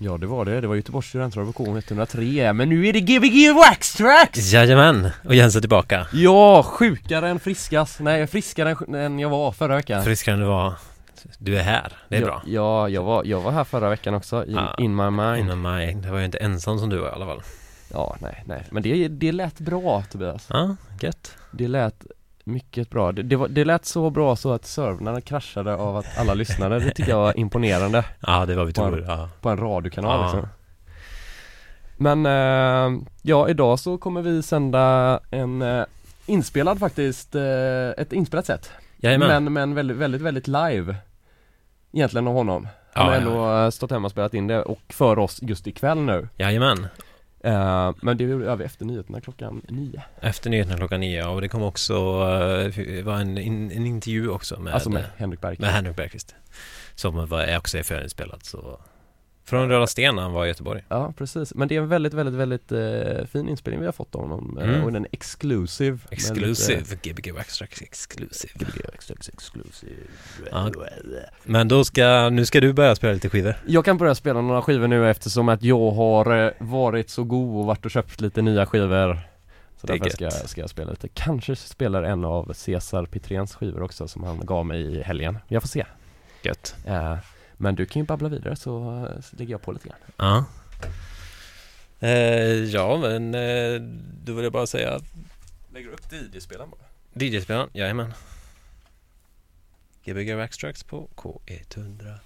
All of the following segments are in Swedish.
Ja det var det, det var Göteborgs studentradio på K103 Men nu är det Gbg Wax Tracks! Jajamän, och Jens är tillbaka. Ja, sjukare än friskast, nej friskare än, jag var förra veckan Friskare än du var. Du är här, det är ja, bra. Ja, jag var, jag var här förra veckan också, in, Ja, in my mind Innan maj, det var jag inte ensam som du var i alla fall. Ja, nej, nej, men det, det lät bra Tobias Ja, gött. Det lät mycket bra, det, det, var, det lät så bra så att servrarna kraschade av att alla lyssnade, det tycker jag var imponerande Ja, det var vi tror. Ja. på en radiokanal Ja. liksom. Men eh, ja, idag så kommer vi sända en eh, inspelad faktiskt, eh, ett inspelat sätt. Jajamän. Men, men väldigt, väldigt, väldigt live. Egentligen av honom. Ja, Han har ja, ändå eh, stått hemma och spelat in det och för oss just ikväll nu. Jajamän. Eh, men det gör vi efter nyheterna klockan nio. Efter nyheterna klockan nio och det kommer också uh, vara en, in, en intervju också med, alltså med Henrik Berg. med Henrik Bergqvist. Som var, också är förinspelad så Från Röda Sten när han var i Göteborg. Ja, precis. Men det är en väldigt, väldigt, väldigt eh, fin inspelning vi har fått av honom. eh, Mm. Och den är exclusive. Exclusive, lite- Gbg Waxtrax exclusive. Exclusive. Ja. Men då ska, nu ska du börja spela lite skivor. Jag kan börja spela några skivor nu eftersom att jag har eh, varit så god och varit och köpt lite nya skivor Så Det är därför ska, ska jag spela lite Kanske spelar en av Cesar Petréns skivor också som han gav mig i helgen Jag får se Gött. eh, Men du kan ju babbla vidare så, så lägger jag på lite grann Ja. Eh, ja, men eh, då vill jag bara säga Lägger du upp DJ-spelaren bara? DJ-spelaren, jajamän. Gbg Waxtrax på K103.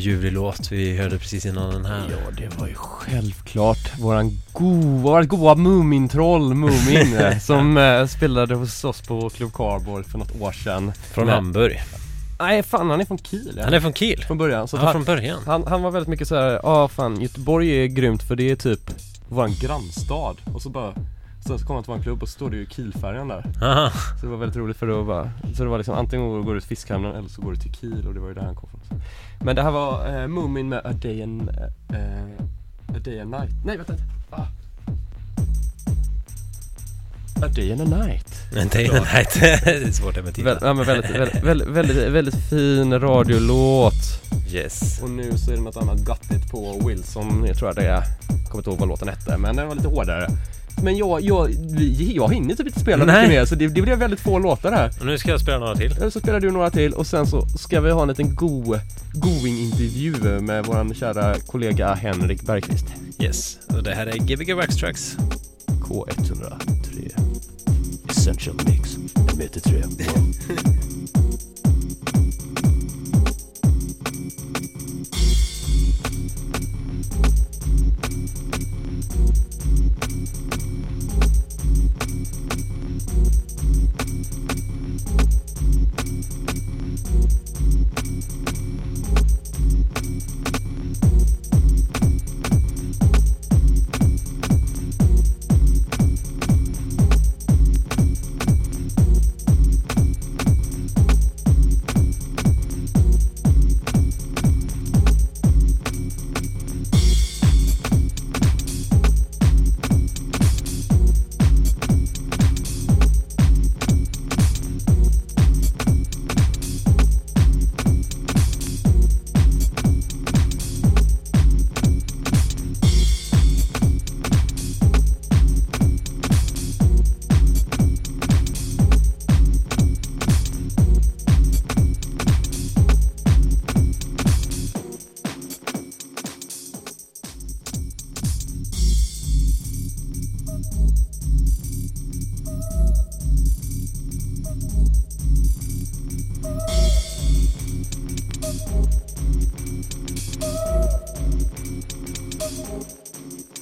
Ljuvlig låt vi hörde precis innan den här? Ja, det var ju självklart våran goa, vårat goa Mumintroll, Mumin, eh, som eh, spelade hos oss på Club Cardboard för något år sedan. Från Men- Hamburg. Nej, fan han är från Kiel ja. Han är från Kiel. från början. Så Ja, han, från början. han, han var väldigt mycket så här, ja fan Göteborg är grymt för det är typ våran grannstad. Och så bara, sen så kom han till våran klubb och så står det ju Kielfärjan där. Aha. Så det var väldigt roligt för det var bara, så det var liksom antingen går du till Fiskhamnen eller så går du till Kiel och det var ju där han kom. Men det här var eh, Moomin med A Day and, eh, A Day and Night. Nej vänta. Ah. A Day and a Night. Men det är, nej, det är svårt det med Väl, ja, men väldigt, väldigt, väldigt, väldigt, väldigt fin radiolåt. Yes. Och nu så är det något annat gattigt på Wilson, jag tror att det är. Jag kommer inte ihåg vad låten hette, men den var lite hårdare. Men jag, jag, vi, jag hinner typ inte spela Nej. mycket mer så det, det blir väldigt få låtar här. Och nu ska jag spela några till. Så spelar du några till och sen så ska vi ha en liten go, going-intervju med våran kära kollega Henrik Bergqvist. Yes. Och det här är Gbg Wax Tracks. K103 Essential Mix Meter 3 Shout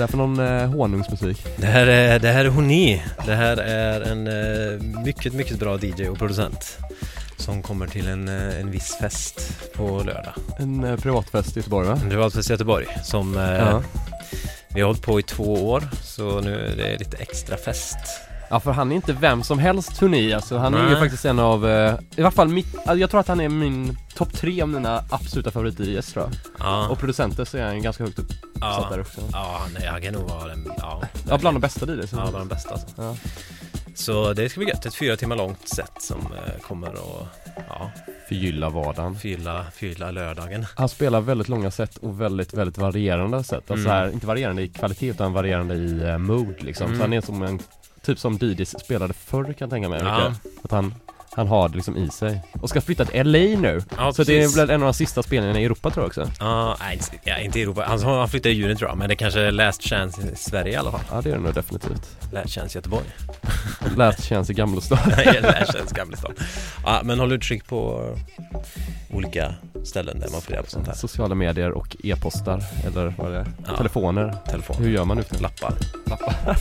det här för någon eh, honungsmusik? Det här är, det här är Honi. Det här är en eh, mycket, mycket bra DJ och producent. Som kommer till en, eh, en viss fest på lördag. En eh, privatfest i Göteborg va? Var alltså i Göteborg som eh, Ja. vi har hållit på i två år. Så nu är det lite extra fest. Ja för han är inte vem som helst turné alltså. Han är ju Nej. faktiskt en av, eh, i alla fall mitt, jag tror att han är min topp tre av mina absoluta favorit-DJs tror jag. Ja, Och producenter så är han ganska högt upp satt ja, där också. ja nej, jag kan nog vara den, ja, Ja bland de bästa DJs. Ja, bland de bästa alltså. Ja. Så det ska bli gött. Ett fyra timmar långt set som eh, kommer att ja, Förgylla vardagen. fylla, fylla lördagen. Han spelar väldigt långa set och väldigt, väldigt varierande set. Alltså Mm. så här, inte varierande i kvalitet utan varierande i uh, mood liksom. Mm. Så han är som en, typ som DJs spelade förr kan jag tänka mig. Ja. Micke. Att han, han har det liksom i sig. Och ska flytta till LA nu. Ja, så det är väl en av de sista spelningarna i Europa tror jag också. Ja, nej, inte- ja, inte i Europa. Han, han flyttar i juni tror jag, men det kanske är last chance i Sverige i alla fall. Ja det är det nog definitivt. Last chance Göteborg. Last chance i Gamlestad. Last chance Gamlestad. Ja, men håll utkik på olika ställen där man får reda på sånt här. Sociala medier och e-postar eller vad det är. Ja. Telefoner. Telefon. Hur gör man nu? Lappar. Lappar.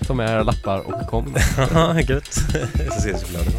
Ta med lappar och kom. Ja, gött. Så ses vi på lördag.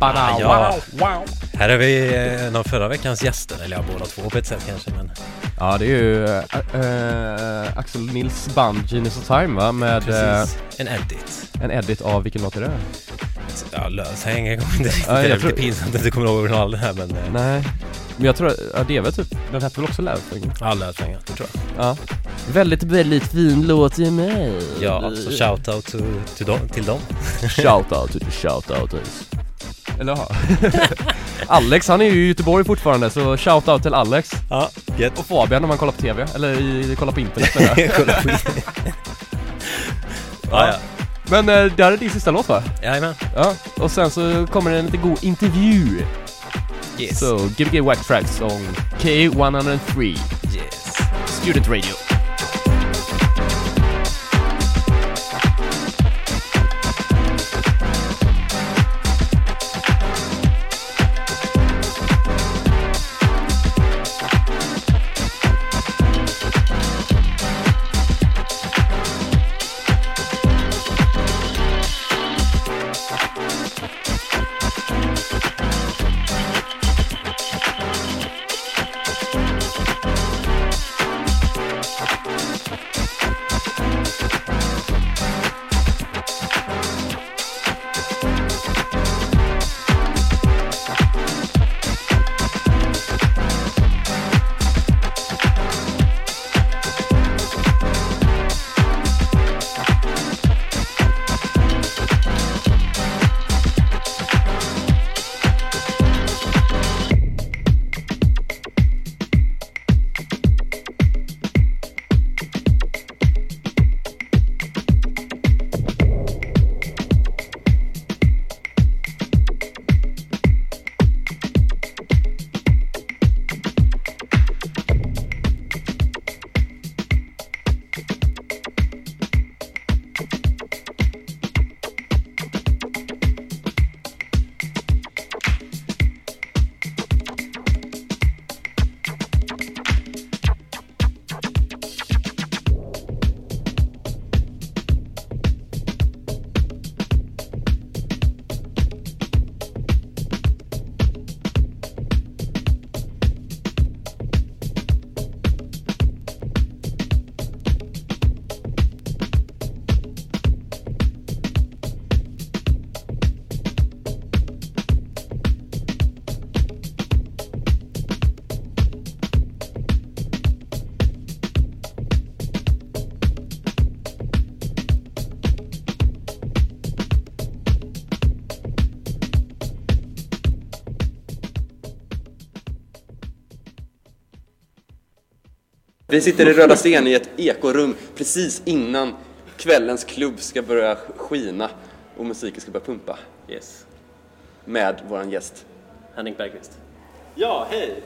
Ah, ja. wow, wow. Här är vi eh, en av förra veckans gäster, eller ja, båda två på ett sätt kanske men Ja, det är ju äh, äh, Axel Nils band Genius of Time va? Med precis. En edit. en edit av, vilken låt är det? Ja, löshäng, jag kommer inte riktigt, Ja, jag det är tror- lite pinsamt att du kommer ihåg originalen här men... eh, Nej, men jag tror att, ja, det är väl typ, den hette väl också Lövfäng? Ja, löshäng, det tror jag. Ja. Väldigt, väldigt fin låt i mig. Ja, alltså shoutout to, to dem, till dem. Shoutout to the shoutouts. Eller ja. Alex, han är ju i Göteborg fortfarande så shoutout till Alex. Ja, gött. Och Fabian när man kollar på TV, eller i, kollar på internet menar jag. Kolla på Ja, ja. Men eh, det här är din sista låt va? Jajamän. Ja, och sen så kommer det en lite god intervju. Yes. Så, Gbg Wax Tracks on K103 Yes. Student Radio. Vi sitter i Röda Sten i ett ekorum precis innan kvällens klubb ska börja skina och musiken ska börja pumpa Yes. med våran gäst. Henrik Bergqvist. Ja, hej!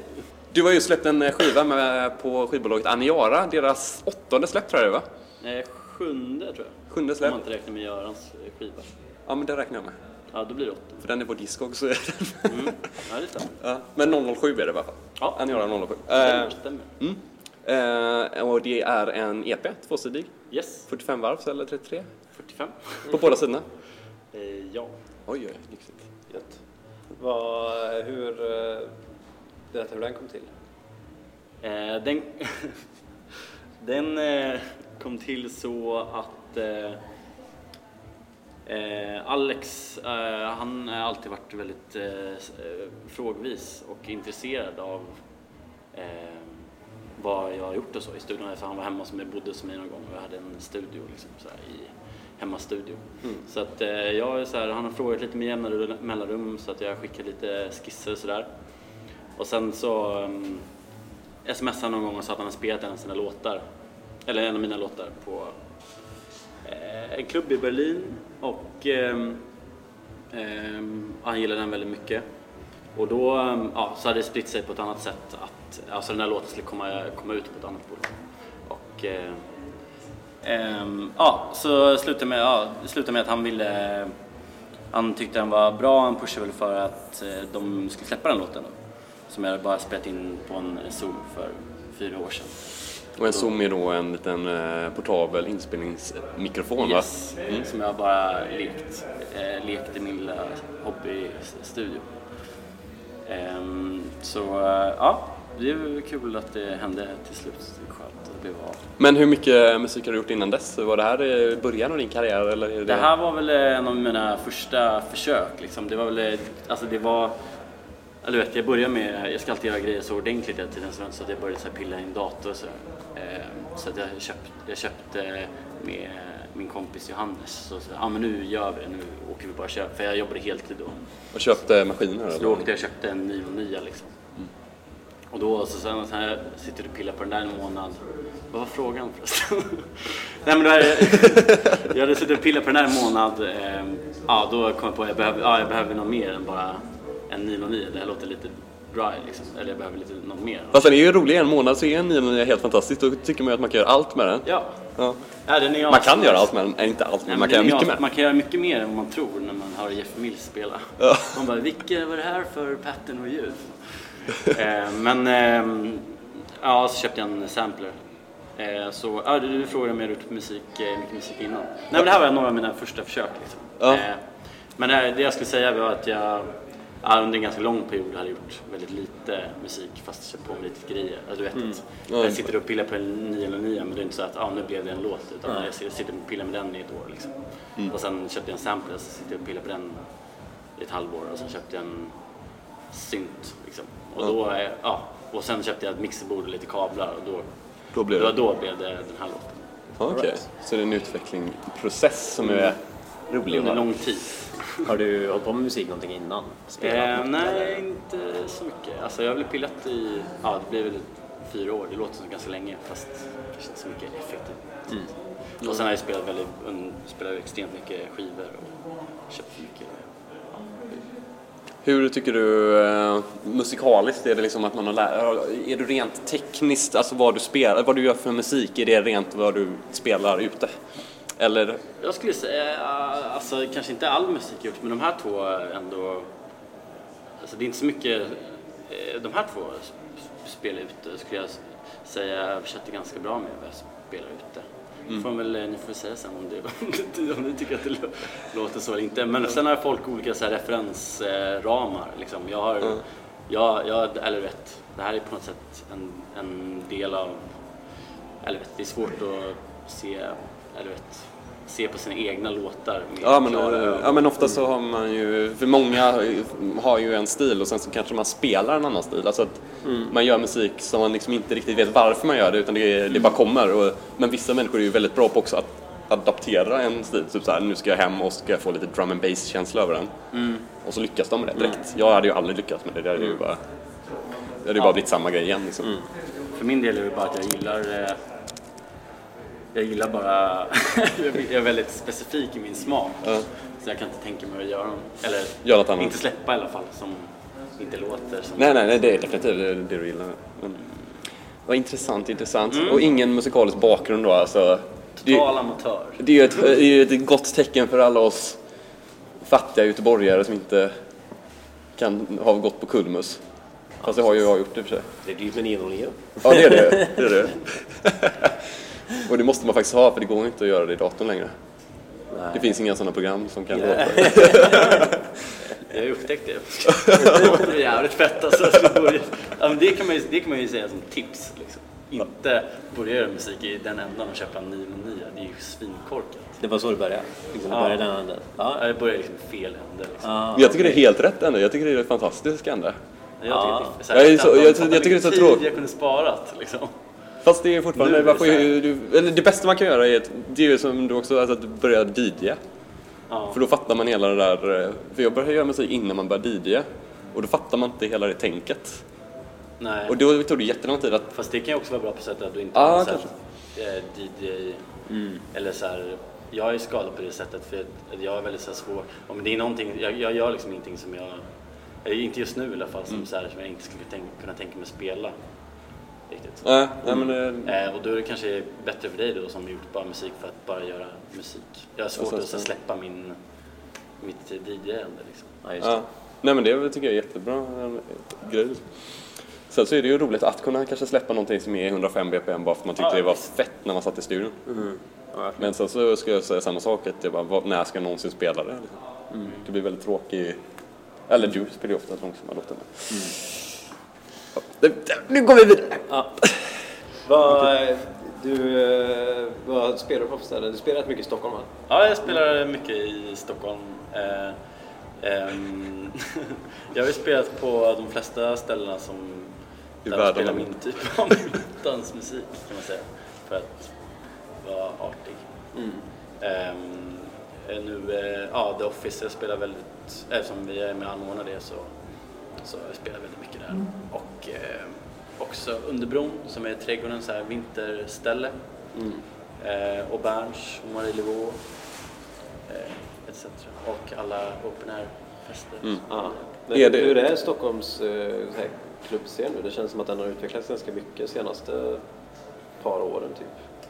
Du har ju släppt en eh, skiva med, på skivbolaget Aniara, deras åttonde släpp tror jag det var? Eh, sjunde tror jag. Sjunde Om släpp? man inte räknar med Görans eh, skiva. Ja men det räknar jag med. Ja, då blir det åtta. För den är på Discog så är den. Mm. Ja, det stämmer. ja, men 007 är det i alla fall. Ja. Aniara 07. Stämmer, Eh, stämmer. Eh, och det är en EP, tvåsidig. Yes, 45 varv eller 33? 45. På båda sidorna. Eh, ja. Oj, oj, lyxigt. Gött. Vad, hur, eh, berätta hur den kom till. Eh, den den eh, kom till så att eh, eh, Alex, eh, han har alltid varit väldigt frågvis och intresserad av eh, vad jag har gjort och så i studion. För han var hemma hos mig, bodde hos mig någon gång och jag hade en studio liksom, så här, i hemmastudio. Så att eh, jag så här, han har frågat lite med jämna mellanrum så att jag skickar lite skisser och sådär. Och sen så um, smsade han någon gång och sa att han hade spelat en av sina låtar, eller en av mina låtar på eh, en klubb i Berlin och ehm, ehm, han gillade den väldigt mycket. Och då ehm, ja, så hade det spritt sig på ett annat sätt att alltså den här låten skulle komma, komma ut på ett annat bolag. Och eh, ehm, ja, så slutade med, ja, slutade med att han ville han tyckte den var bra, han pushade väl för att eh, de skulle släppa den låten då. Som jag bara spelat in på en Zoom för fyra år sedan. Och en Zoom är då en liten eh, portabel inspelningsmikrofon va? Yes, som jag bara lekt, eh, lekte i min lilla hobbystudio. Ehm, så ja, det är kul att det hände till slut. Skönt det blev av. Men hur mycket musik har du gjort innan dess? Var det här eh, början av din karriär eller? Det... Det här var väl en av mina första försök. Liksom. Det var väl, alltså det var, eller vet, jag började med, jag ska alltid göra grejer så ordentligt hela tiden så att jag började så pilla i en dator så. Eh, så att jag köpte, jag köpte med min kompis Johannes, så, så ja men nu gör vi det, nu åker vi bara och kör. För jag jobbade heltid då. Och köpte maskiner? Så då åkte jag och köpte en ny och nya liksom. Och då så sen så här, sitter du och pillar på den där en månad. Vad var frågan förresten? Nej men då är, jag hade suttit och pillat på den där en månad. Eh, ja då kom jag på att jag behöver, ja, jag behöver något mer än bara en 909. Det här låter lite dry liksom. Eller jag behöver lite något mer. Fast den är ju rolig, en månad så är en 909 helt fantastisk. Då tycker man ju att man kan göra allt med den. Ja. Ja. ja den är Man kan göra allt med den, nej inte allt, men Nej, man kan göra mycket as- med. Man kan göra mycket mer än vad man tror när man hör Jeff Mills spela. Ja. Man bara, vilka var det här för pattern och ljud? Eh, men ehm, ja, så köpte jag en sampler. Eh, så ja, du, frågade om jag gjort musik, eh, mycket musik innan. Nej men det här var några av mina första försök. Liksom. Ja. Men det, jag skulle säga var att jag ja, under en ganska lång period hade gjort väldigt lite musik fast köpt på mig lite grejer. Alltså, du vet Ja. jag sitter och pillar på en 909 men det är inte så att ah, nu blev det en låt utan jag sitter och pillar med den i ett år. Liksom. Och sen köpte jag en sampler och så sitter jag och pillar på den i ett halvår och sen köpte jag en synt. Liksom. Och, då, ja, och sen köpte jag ett mixerbord och lite kablar och då, Då blev det då blev det den här låten. Okej, så det är en utvecklingsprocess som är rolig Under lång tid. Har du hållit på med musik någonting innan? Spelat Eh, något, nej, eller? inte så mycket. Alltså jag har väl pillat i, ja det blev väl fyra år. Det låter som ganska länge fast kanske inte så mycket effektivt. Och sen har jag spelat väldigt, spelat extremt mycket skivor och köpt mycket. Hur tycker du eh, musikaliskt? Är det liksom att man har lär, Är du rent tekniskt, alltså vad du spelar, vad du gör för musik, är det rent vad du spelar ute? Eller? Jag skulle säga, alltså kanske inte all musik gjort, men de här två ändå... Alltså det är inte så mycket... Eh, de här två spelar ute skulle jag säga jag översätter ganska bra med vad jag spelar ute. Får väl, eh, ni får säga sen om, det, om ni tycker att det lå- låter så eller inte. Men sen har folk olika så här referensramar. Liksom. Jag har, jag, jag, eller vet, det här är på något sätt en, en del av eller vet, det är svårt att se, eller vet, se på sina egna låtar Ja men, klara ja men ofta så har man ju, för många har ju en stil och sen så kanske man spelar en annan stil. Alltså att man gör musik som man liksom inte riktigt vet varför man gör det utan det, det bara kommer. Och, men vissa människor är ju väldigt bra på också att adaptera en stil. Typ såhär, nu ska jag hem och ska få lite drum and bass känsla över den. Och så lyckas de med det direkt. Jag hade ju aldrig lyckats med det. Det hade ju bara, det hade ju bara blivit samma grej igen liksom. för min del är det bara att jag gillar eh, jag gillar bara, jag är väldigt specifik i min smak. Ja. Så jag kan inte tänka mig att göra, eller Gör något annat. inte släppa i alla fall, som inte låter som... Nej, nej, nej, det är definitivt det, det du gillar. Men, vad intressant, intressant. Mm. Och ingen musikalisk bakgrund då alltså. Det, Total amatör. det är ju ett, det är ett gott tecken för alla oss fattiga göteborgare som inte kan ha gått på Kulmus. Fast det har ju jag gjort i och för sig. Det är dyrt med 909. Ja, det är det. det, är det. Och det måste man faktiskt ha för det går inte att göra det i datorn längre. Det finns inga sådana program som kan låta. Jag har ju upptäckt det. Det är jävligt fett alltså. Jag Ja, men det, kan man ju, det kan man ju säga som tips. Liksom. Inte börja göra musik i den ändan och köpa en 909. Det är ju svinkorkat. Det var så det började? Liksom, det Ja. började den änden? Ja. Ja, Jag börjar liksom i fel ände. Liksom. Ah, jag tycker det är helt rätt ändå. Jag tycker det är fantastiskt ändå. Jag tycker, det är Jag så- jag- fan, jag tycker det är så tråkigt. jag kunde sparat liksom. Fast det är fortfarande, Nu man det får ju, du, eller det bästa man kan göra är, att- det är ju som du också, alltså att börja DJa. Ja. För då fattar man hela det där, eh, för jag började göra musik innan man började DJa. Och då fattar man inte hela det tänket. Nej. Och då tog det jättelång tid att, Fast det kan ju också vara bra på sättet att du inte Ja, har eh, DJ eller så här. Jag är skadad på det sättet för jag är väldigt så svår. Om det är någonting, jag, jag gör liksom ingenting som jag, inte just nu i alla fall, som, så här, som jag inte skulle tänka, kunna tänka mig spela. Riktigt. nej, nej men det, Eh, och då är det kanske bättre för dig då som har gjort bara musik för att bara göra musik. Jag har svårt Alltså, att så, släppa min, mitt DJ-ande liksom. Ja, just det. ja. Nej men det tycker jag är jättebra en grej. Sen så är det ju roligt att kunna kanske släppa någonting som är 105 bpm bara för att man tyckte Ja, det var visst. fett när man satt i studion. Ja, Men sen så ska jag säga samma sak, att jag bara, när ska jag någonsin spela det? Liksom. Det blir väldigt tråkigt. Eller du spelar ju ofta långsamma låtar. det- Nu går vi vidare! Vad, du, eh, vad spelar du på för ställen? Du spelar rätt mycket i Stockholm va? Ja, jag spelar mycket i Stockholm. Eh, ehm, jag har ju spelat på de flesta ställena som I där jag spelar min typ av dansmusik kan man säga. För att vara artig. Ehm, eh, nu, ja, The Office, jag spelar väldigt, eftersom vi är med och anordnar det så, så jag spelar väldigt mycket där. Och eh, också Underbron som är trädgården, så här vinterställe. Eh, och Berns och Marie Levaux eh, etc. Och alla open air-fester. Ja. Men Är det- hur är Stockholms eh, klubbscen nu? Det känns som att den har utvecklats ganska mycket de senaste par åren typ.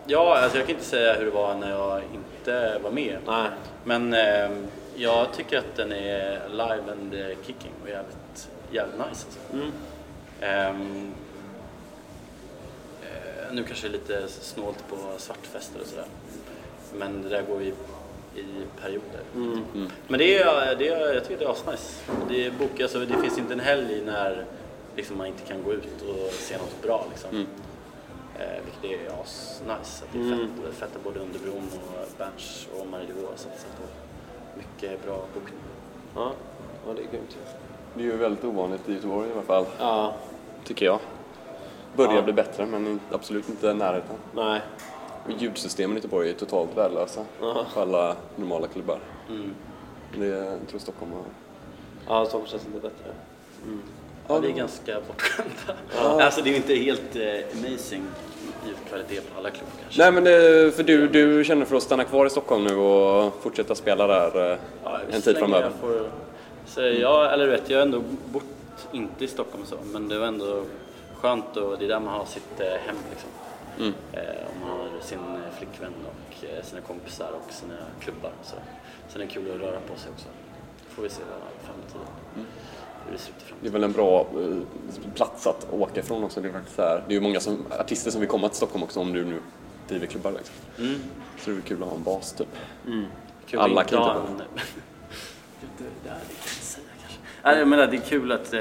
Ja, alltså jag kan inte säga hur det var när jag inte var med. Nej. Men eh, jag tycker att den är live and kicking och jävligt, jävligt nice alltså. Ehm, eh, nu kanske det är lite snålt på svartfester och sådär. Men det där går i, i perioder. Men det är, det är, jag tycker det är asnice. Det, är bok, alltså, det finns inte en helg när liksom, man inte kan gå ut och se något bra. Liksom. Eh, vilket är asnice. Att det är fett, det är fett både Underbron och Berns och Marie har satsat på mycket bra bokning. Ja, ja det är grymt. Det är ju väldigt ovanligt i Göteborg i alla fall, Ja, tycker jag. Börjar Ja. bli bättre men absolut inte i närheten. nej. Och ljudsystemen i Göteborg är totalt värdelösa Ja. på alla normala klubbar. Mm. Det jag tror Stockholm har... Ja, Stockholm känns inte bättre. Ja, det är ganska bortskämda. Alltså det är ju inte helt eh, amazing ljudkvalitet på alla klubbar kanske. Nej men det, för du, du känner för att stanna kvar i Stockholm nu och fortsätta spela där eh, Ja, en tid framöver? Jag får, så jag, eller vet, jag har ändå bott, inte i Stockholm så, men det var ändå skönt och det är där man har sitt eh, hem liksom. Mm. Eh, och man har sin eh, flickvän och sina kompisar och sina klubbar. Så. Sen är det kul att röra på sig också. Får vi se vad framtiden, hur det ser ut i Det är framtiden. väl en bra plats att åka ifrån också. Det är, faktiskt här, det är ju många som, artister som vill komma till Stockholm också om du nu driver klubbar. Liksom. Mm. Så det är kul att ha en bas typ. Kul Alla kan inte inte Nej, jag menar, det är kul att... Eh,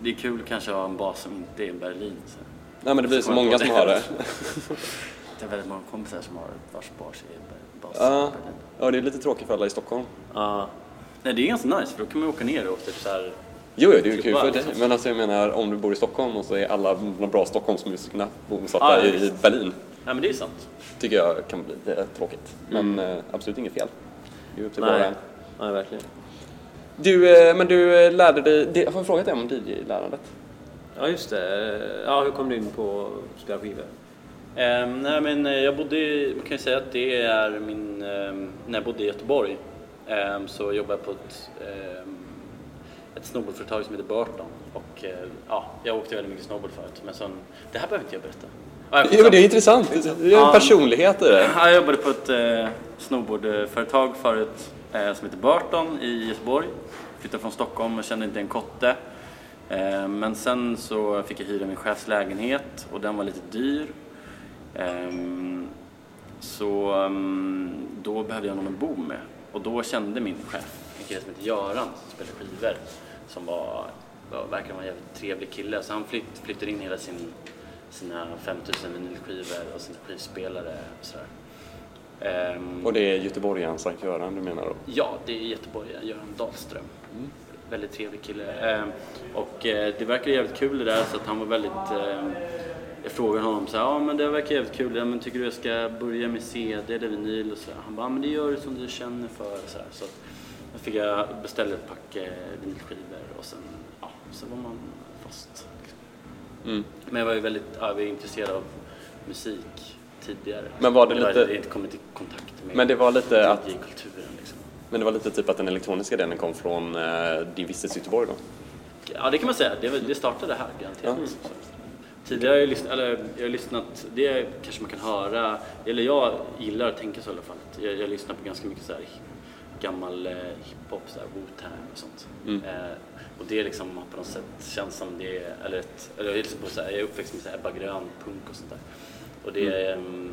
det är kul kanske att ha en bas som inte är Berlin. Så. Nej men det blir så jag många som har det. Det är väldigt många kompisar som har vars bas är bas i Ja, Berlin. ja, det är lite tråkigt för alla i Stockholm. Ja. Nej, det är ganska nice för då kan man åka ner och typ så här... Jo, jo, det är ju kul för dig. liksom. Men alltså jag menar, om du bor i Stockholm och så är alla de bra Stockholmsmusikerna bosatta Ja, ja, i. Berlin. Nej, men det är sant. Tycker jag kan bli lite tråkigt. Men eh, absolut inget fel. Det är upp till Nej. Nej, verkligen. Du, eh, men du eh, lärde dig, har jag frågat dig om DJ-lärandet? Ja, just det. Ja, hur kom du in på att spela skivor? Ehm, nej men eh, jag bodde, man kan ju säga att det är min, ehm, när jag bodde i Göteborg ehm, så jobbade jag på ett, ett snowboardföretag som heter Burton och eh, ja, jag åkte väldigt mycket snowboard förut men sen, det här behöver inte jag berätta. Jo, men det är intressant. Det är en personlighet i det. Ja, Jag jobbade på ett eh, snowboardföretag förut Eh, som heter Burton i Göteborg. Flyttade från Stockholm och kände inte en kotte. Eh, men sen så fick jag hyra min chefs lägenhet och den var lite dyr. Eh, så mm, då behövde jag någon att bo med. Och då kände min chef, en kille som heter Göran som spelar skivor, som var, var, verkar vara en jävligt trevlig kille. Så han flytt, flyttade in hela sin, sina 5000 vinylskivor och sina skivspelare och sådär. Ehm, Och det är göteborgaren Sankt Göran du menar då? Ja, det är Göteborg, Göran Dahlström. Väldigt trevlig kille. Ehm, och eh, det verkar jävligt kul det där så att han var väldigt... ehm, jag frågade honom så här, ja men det verkar jävligt kul, ja, men tycker du jag ska börja med CD eller vinyl och så här. Han bara, men det gör du som du känner för så här. Så då fick jag beställa ett pack eh, vinylskivor och sen, ja, så var man fast. Liksom. Mm. Men jag var ju väldigt, ja, jag var intresserad av musik tidigare. Men var det jag lite- hade inte kommit i kontakt med Men det var lite att- DJ-kulturen liksom. Men det var lite typ att den elektroniska delen kom från eh, din vistelse i Göteborg då? Ja, det kan man säga. Det, det startade här garanterat. Så. Tidigare har jag, lyssnat, eller, jag har lyssnat, det kanske man kan höra, eller jag gillar att tänka så i alla fall. Jag, jag lyssnar på ganska mycket så här gammal eh, hiphop, så här Wu-Tang och sånt. Mm. Eh, och det liksom på något sätt känns som det eller, ett, eller jag är uppväxt med så här Ebba Grön, punk och sånt där. Och det mm.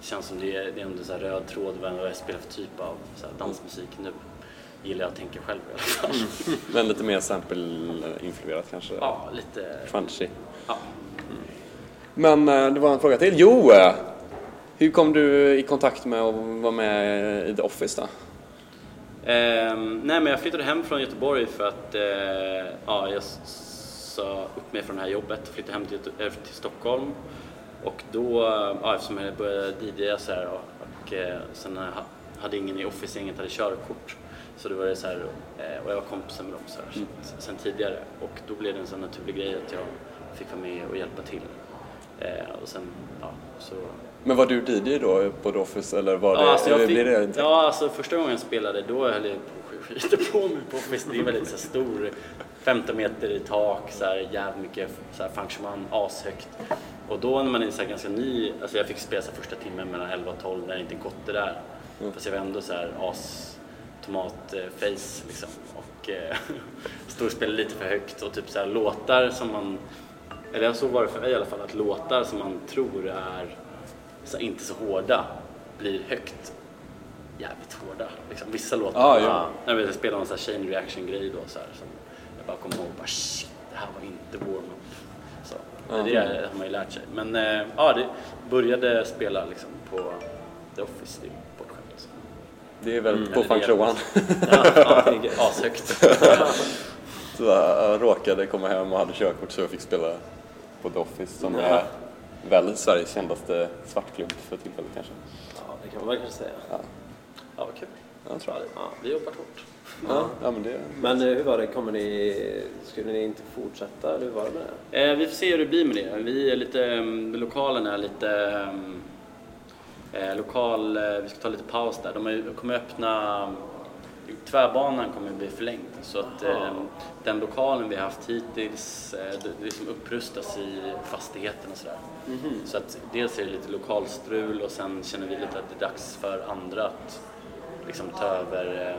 känns som det är, det är ändå så här röd tråd vad jag spelar för typ av dansmusik nu. Gillar jag att tänka själv i alla fall. Men lite mer sample-influerat kanske? Ja, lite... Crunchy. Ja. Men eh, det var en fråga till. Jo! Hur kom du i kontakt med att vara med i The Office då? Ehm, nej, men jag flyttade hem från Göteborg för att eh, ja, jag sa upp mig från det här jobbet och flyttade hem till, eh, till Stockholm. Och då, ja, eftersom jag började DJa så här och, och eh, sen ha- hade ingen i Office, inget hade körkort. Så då var det så här, eh, och jag var kompisar med dem så här, Mm. sen tidigare. Och då blev det en sån naturlig grej att jag fick vara med och hjälpa till. Eh, och sen, ja, så Men var du DJ då på The Office eller var det... Ja, alltså jag eller fick, det inte? ja, alltså första gången jag spelade då höll jag på att skita på mig på Office. Det är väldigt så stor, 15 meter i tak, så här, jävligt mycket så här, ashögt. Och då när man är så ganska ny, alltså jag fick spela första timmen mellan 11 och 12 när det inte gått det där. Fast jag var ändå så här as tomat-face liksom. Och eh, stod och spelade lite för högt och typ så här låtar som man, eller så var det för mig i alla fall, att låtar som man tror är så här, inte så hårda blir högt jävligt hårda. Liksom, vissa låtar, Ah, ja. när vi spelade någon så här chain reaction grej då så här, som jag bara kommer ihåg bara shit, det här var inte warm-up. Så, Det har man ju lärt sig. Men eh, ja, det började spela liksom på The Office, det är bortskämt. Det är väl på Eller det- Funktionen. Ja, ja, ashögt. Så jag råkade komma hem och hade körkort så jag fick spela på The Office som är väl Sveriges kändaste svartklubb för tillfället kanske. Ja, det kan man verkligen säga. Ja, vad kul. Jag tror jag. Ja, vi jobbar hårt. Ja, ja men det... Men eh, hur var det, kommer ni, skulle ni inte fortsätta eller hur var det med det? Eh, vi får se hur det blir med det. Vi är lite, um, lokalen är lite um, eh, lokal, eh, vi ska ta lite paus där. De är, kommer öppna, tvärbanan kommer bli förlängd. Så att eh, den lokalen vi har haft hittills, eh, det, det liksom upprustas i fastigheten och sådär. Så att dels är det lite lokalstrul och sen känner vi lite att det är dags för andra att liksom ta över,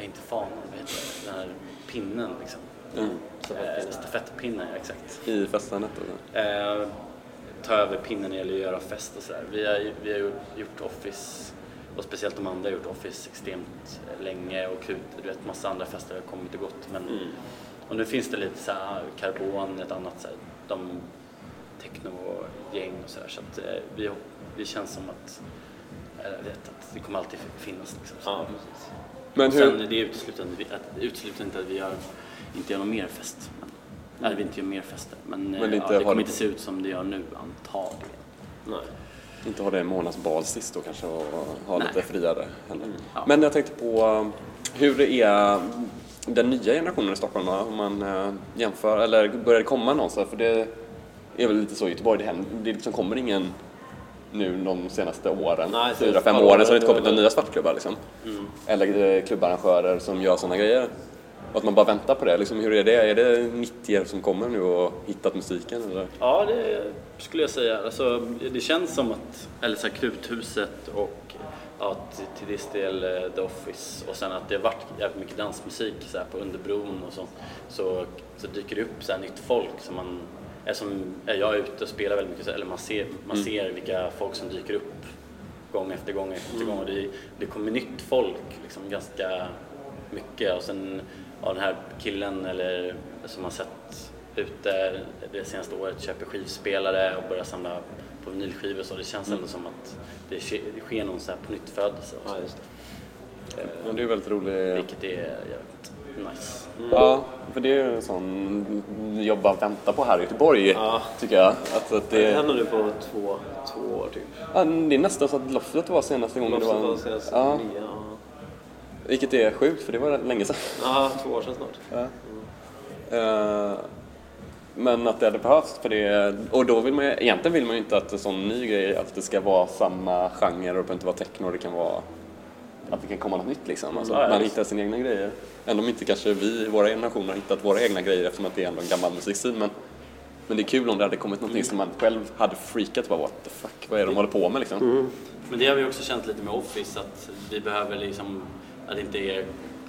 vad heter fanan, vad heter det? den här pinnen liksom. Eh, Stafettpinnen, ja, exakt. I festandet eller? Eh, ta över pinnen när det gäller att göra fest och sådär. Vi har, vi har gjort, Office, och speciellt de andra har gjort Office extremt länge och kul, du vet massa andra fester har kommit och gått. Men, Och nu finns det lite så här, Carbon, ett annat så här, de techno-gäng och sådär. Så att eh, vi, vi känns som att, eh, jag vet att det kommer alltid finnas liksom. Så. Ja, precis. Men Sen hur... det utesluter inte, att, det utesluter inte att vi gör, inte gör någon mer fest. Men, Nej, vi inte gör mer fester. Men, Men eh, inte ja, det det- kommer inte se ut som det gör nu antagligen. Nej. Inte ha det en månads bal sist då kanske och ha Nej. lite friare heller. Ja. Men jag tänkte på um, hur det är den nya generationen i Stockholm då, om man eh, jämför, eller börjar det komma någonstans? För det är väl lite så i Göteborg, det, händer, det liksom kommer ingen nu de senaste åren, fyra, fem åren, så har det inte kommit några nya svartklubbar liksom. Eller eh, klubbarrangörer som gör sådana grejer. Och att man bara väntar på det. Liksom, hur är det? Är det 90 som kommer nu och hittat musiken? Eller? Ja, det skulle jag säga. Alltså, det känns som att, eller så här, Kruthuset och ja, till, viss del eh, The Office och sen att det har varit jävligt mycket dansmusik så här, på Underbron och så, så, så dyker det upp så här, nytt folk som man, eftersom jag är ute och spelar väldigt mycket, eller man ser, man ser vilka folk som dyker upp gång efter gång efter gång. Och det, det kommer nytt folk liksom ganska mycket. Och sen ja, den här killen eller som har sett ute det senaste året köper skivspelare och börjar samla på vinylskivor. Så det känns ändå som att det sker, någon så här på nytt födelse Ja. Men det är väldigt roligt. vilket är jävligt nice. Ja, för det är ju en sån jag bara väntar på här i Göteborg, Ja. tycker jag. Alltså att Det det, händer nu på två, två år typ. ja, det är nästan så att Loftet var senaste gången det Loftet var var en, senast ja, nio, ja. Vilket är sjukt, för det var länge sedan. Ja, två år sedan snart. Eh, Men att det hade behövts för det, och då vill man ju, egentligen vill man ju inte att en sån ny grej, att det ska vara samma genre och det behöver inte vara techno, det kan vara att det kan komma något nytt liksom. Alltså, Ja, man hittar sina egna grejer. Även om inte kanske vi, våra generationer, har hittat våra egna grejer eftersom att det är ändå en gammal musikstil. Men, men det är kul om det hade kommit någonting som man själv hade freakat bara what the fuck, vad är det de håller på med liksom? Men det har vi också känt lite med Office att vi behöver liksom, att det inte är,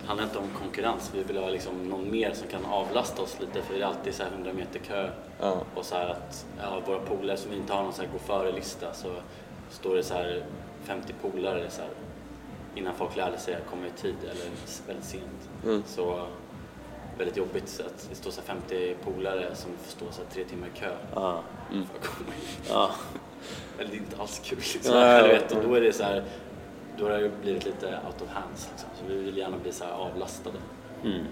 handlar inte om konkurrens, vi vill ha liksom någon mer som kan avlasta oss lite för det är alltid så här 100 meter kö Ja. och så här att ja, våra polare som vi inte har någon så här gå före-lista så står det så här 50 polare så här, innan folk lärde sig att komma i tid eller väldigt sent. Så väldigt jobbigt så att det står så här 50 polare som får stå så tre timmar i kö Ja. för att komma in. Ja. Eller det är inte alls kul liksom. Ja, vet, och då är det så här, då har det blivit lite out of hands liksom. Så vi vill gärna bli så här avlastade.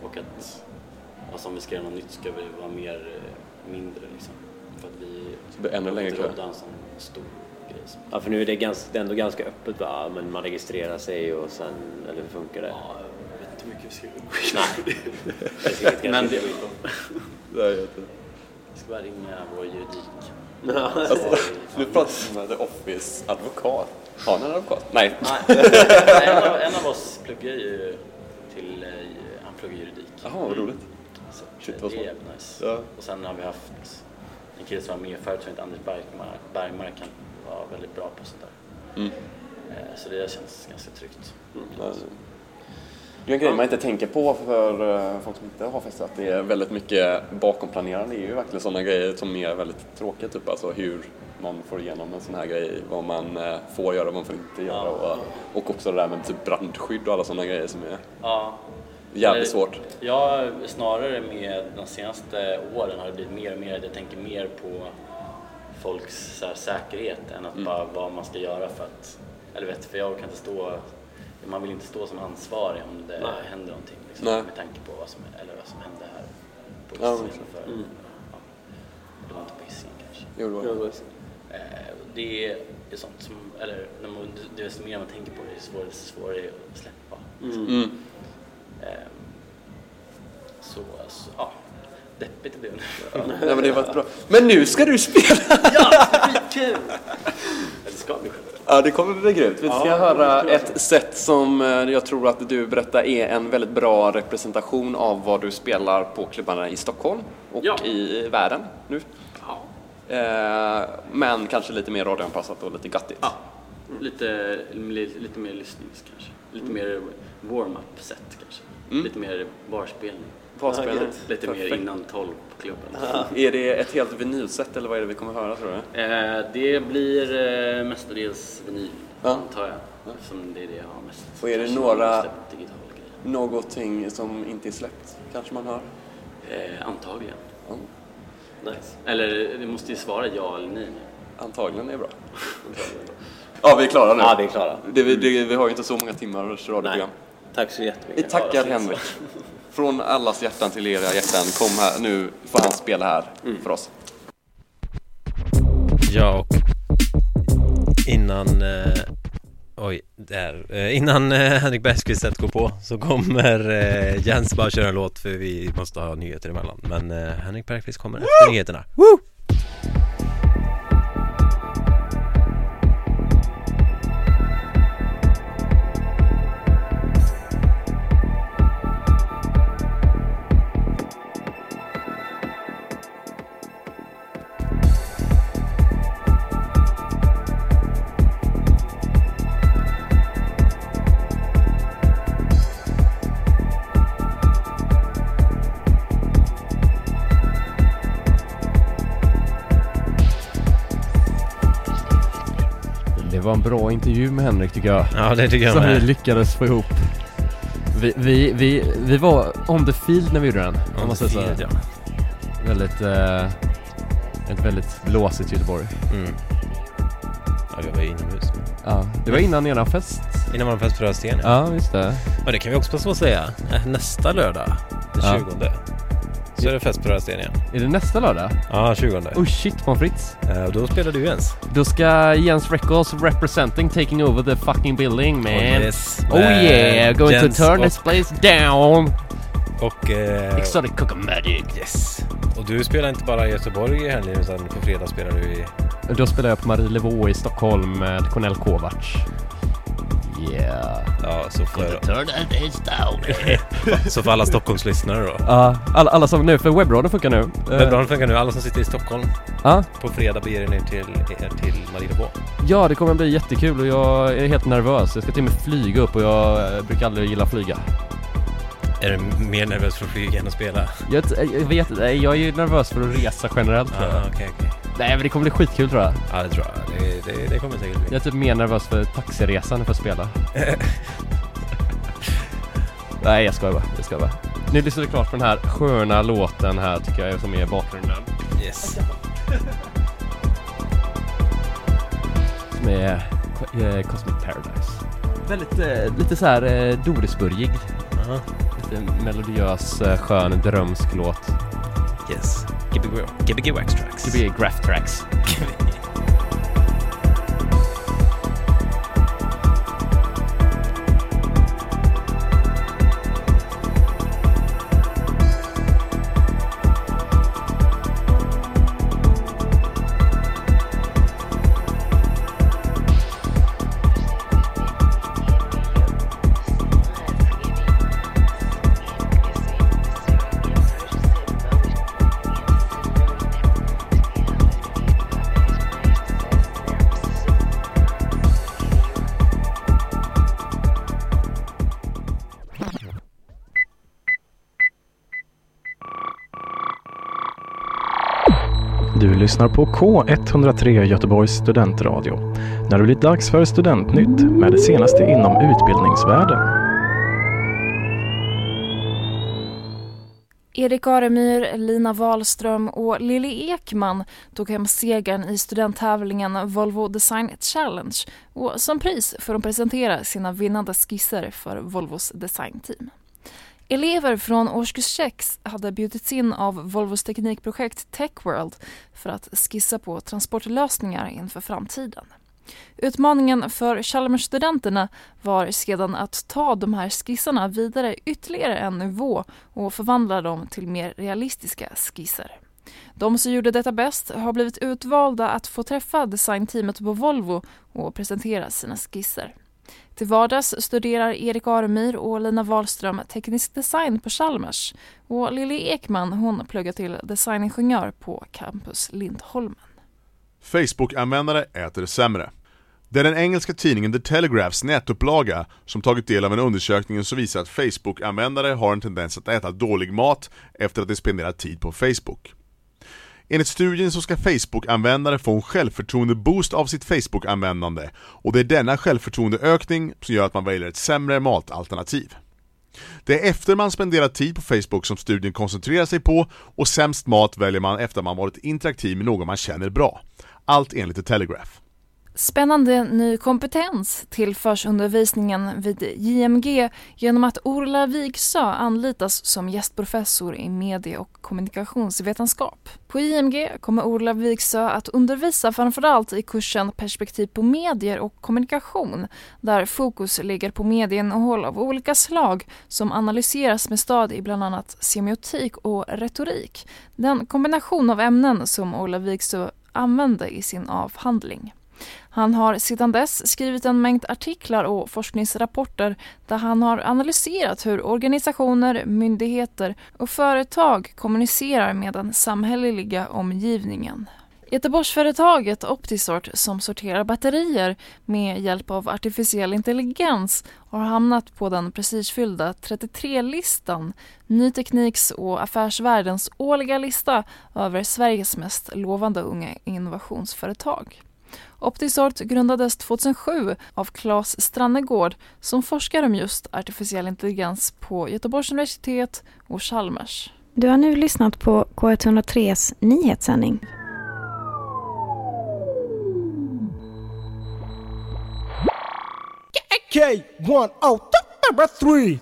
Och att, alltså om vi ska göra något nytt ska vi vara mer, eh, mindre liksom. För att vi det blir ännu längre kö. sån stor som ja, för nu är det, ganska, det är ändå ganska öppet va? Men man registrerar sig och sen, eller hur funkar det? Ja, jag vet inte hur mycket vi ska gå in på. Det Men det, gå in på. Det är jätte- jag ska bara ringa vår juridik. Alltså, nu pratar vi med The Office advokat. Har ni en advokat? Nej. Nej, en, av, en av oss pluggar ju till, eh, han pluggar juridik. Jaha, vad roligt. Så Shit, det vad är jävligt nice. Ja. Och sen har vi haft en kille som var med förut som heter Anders Bergmark. Bergmark han var väldigt bra på sånt där. Mm. Eh, Så det känns ganska tryggt. Ja, Det är en grej man inte tänker på för eh, folk som inte har festat. Att det är väldigt mycket bakomplanerande. Det är ju verkligen sådana grejer som är väldigt tråkiga. Typ alltså hur man får igenom en sån här grej. Vad man eh, får göra och vad man får inte göra. Och, och också det där med typ brandskydd och alla sådana grejer som är Ja, jävligt Eh, svårt. Ja, snarare med de senaste åren har det blivit mer och mer, jag tänker mer på folks så här, säkerhet än att bara vad man ska göra för att, eller vet för jag kan inte stå, man vill inte stå som ansvarig om det Nej. händer någonting liksom, Nej. med tanke på vad som, eller vad som hände här på Ja, Hisingen men för, ja, det var inte på Hisingen kanske. Jo, det var- Eh, det är, sånt som, eller när man, det desto mer man tänker på det, desto svårare, svårare att släppa. Mm. Ehm, Så, alltså, ja, deppigt det blev nu. Nej, men det var bra. Men nu ska du spela! Skitkul! Eller ska bli. Ja, det kommer bli grymt. Vi ska Ja, höra det ett sätt som eh, jag tror att du berättar är en väldigt bra representation av vad du spelar på klubbarna i Stockholm och Ja. i världen nu. Ja. Eh, men kanske lite mer radioanpassat och lite gattigt. ja. Lite, lite, lite mer lyssnings kanske. Lite mer warm-up set kanske. Lite mer barspelning. Vad spelar Ja, du? gött. Lite mer Perfekt. innan 12 på klubben. Är det ett helt vinylset eller vad är det vi kommer höra tror du? Eh, det blir eh, mestadels vinyl, Ja. antar jag. Eftersom det är det jag har mest. Och är det några-. Någonting som inte är släppt kanske man hör? Eh, antagligen. Ja, Nice. Eller det måste ju svara ja eller nej. antagligen är bra. Ja, vi är klara nu. Ja, vi är klara. Det, vi, det, vi har ju inte så många timmars Nej. radioprogram. Tack så Vi jättemycket. tackar Henrik. Från allas hjärtan till era hjärtan. Kom här, nu får han spela här för oss. Ja, och innan... Eh, oj, Där. Eh, innan eh, Henrik Bergqvist går på så kommer eh, Jens bara köra en låt för vi måste ha nyheter emellan. Men eh, Henrik Bergqvist kommer efter nyheterna. Woo! Bra intervju med Henrik tycker jag. Ja det tycker jag Som vi med. lyckades få ihop. Vi, vi, vi, vi var on the field när vi gjorde den. man säger så. Fel, ja. Väldigt, eh, ett väldigt blåsigt Göteborg. Mm. Ja, vi var inomhus. Ja, det var innan eran fest. Innan man fest på Rödsten ja. Ja, just det. Och det kan vi också passa på att säga. Nästa lördag, den Ja. 20 Så är det fest på Rödsten igen. Är det nästa lördag? Ja, 20 Oh shit, frites. Eh, Och då spelar du Jens. Då ska Jens Records representing taking over the fucking building man. yes. Oh yeah, going Jens to turn och, this place down. Och... Eh, Exotic Cook Magic. yes. Och du spelar inte bara i Göteborg i helgen utan på fredag spelar du i... Då spelar jag på Marielevå i Stockholm med Cornel Kovacs. Yeah. Ja, så för, Turn this down. så för alla Stockholmslyssnare då. Ja, alla, alla som nu, för webbradion funkar nu. Eh, Webbladen funkar nu. Alla som sitter i Stockholm Ja, på fredag beger er ner till, er till Marielevå. ja, det kommer bli jättekul och jag är helt nervös. Jag ska till och med flyga upp och jag eh, brukar aldrig gilla att flyga. Är du mer nervös för att flyga än att spela? Jag, jag vet jag är ju nervös för att resa generellt tror jag. Ja, okej, okej. Nej men det kommer bli skitkul tror jag. Ja, det tror jag. Det, det, det kommer säkert bli. Jag är typ mer nervös för taxiresan än för att spela. Nej jag skojar bara, jag skojar bara. Nu lyssnar vi klart på den här sköna låten här tycker jag som är bakgrunden. Yes. Som är eh, Cosmic Paradise. Väldigt, eh, lite så här eh, Dorisburgig. Aha. Lite melodiös, eh, skön, drömsk låt. Yes. Gbg Gbg Wax Tracks. Blir Graph Tracks. Lyssnar på K103 Göteborgs studentradio. När det blir dags för Studentnytt med det senaste inom utbildningsvärlden. Erik Aremyr, Lina Wahlström och Lilly Ekman tog hem segern i studenttävlingen Volvo Design Challenge och som pris får de presentera sina vinnande skisser för Volvos designteam. Elever från årskurs 6 hade bjudits in av Volvos teknikprojekt Techworld för att skissa på transportlösningar inför framtiden. Utmaningen för Chalmersstudenterna var sedan att ta de här skissarna vidare ytterligare en nivå och förvandla dem till mer realistiska skisser. De som gjorde detta bäst har blivit utvalda att få träffa designteamet på Volvo och presentera sina skisser. Till vardags studerar Erik Aremyr och Lina Wahlström teknisk design på Chalmers och Lili Ekman hon pluggar till designingenjör på Campus Lindholmen. Facebook-användare äter sämre. Det är den engelska tidningen The Telegraphs nätupplaga som tagit del av en undersökning som visar att Facebook-användare har en tendens att äta dålig mat efter att de spenderat tid på Facebook. Enligt studien så ska Facebook-användare få en självförtroende-boost av sitt Facebook-användande och det är denna självförtroendeökning som gör att man väljer ett sämre matalternativ. Det är efter man spenderat tid på Facebook som studien koncentrerar sig på och sämst mat väljer man efter man varit interaktiv med någon man känner bra. Allt enligt The Telegraph. Spännande ny kompetens tillförs undervisningen vid JMG genom att Orla Vigsö anlitas som gästprofessor i medie och kommunikationsvetenskap. På JMG kommer Orla Vigsö att undervisa framförallt i kursen Perspektiv på medier och kommunikation där fokus ligger på medieinnehåll av olika slag som analyseras med stöd i bland annat semiotik och retorik. Den kombination av ämnen som Orla Vigsö använde i sin avhandling. Han har sedan dess skrivit en mängd artiklar och forskningsrapporter där han har analyserat hur organisationer, myndigheter och företag kommunicerar med den samhälleliga omgivningen. Göteborgsföretaget Optisort som sorterar batterier med hjälp av artificiell intelligens har hamnat på den prestigefyllda 33-listan, Ny Tekniks och Affärsvärldens årliga lista över Sveriges mest lovande unga innovationsföretag. Optisort grundades 2007 av Claes Strannegård som forskar om just artificiell intelligens på Göteborgs universitet och Chalmers. Du har nu lyssnat på K103s nyhetssändning. K103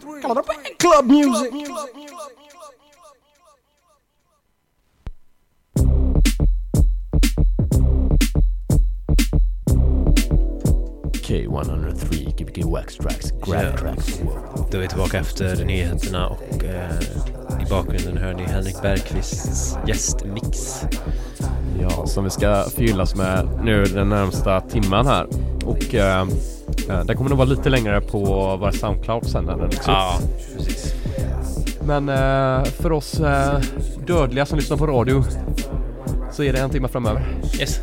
Club music. K103 Gbg Wax Tracks Grab Ja. Tracks Då är vi tillbaka efter nyheterna och eh, i bakgrunden hör ni Henrik Bergqvists gästmix. Ja, som vi ska fyllas med nu den närmsta timman här. Och eh, eh, den kommer nog vara lite längre på våra Soundcloud sen när den läggs. Ja, precis. Men eh, för oss eh, dödliga som lyssnar på radio så är det en timme framöver. Yes.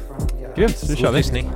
Grymt, nu kör vi. lyssning.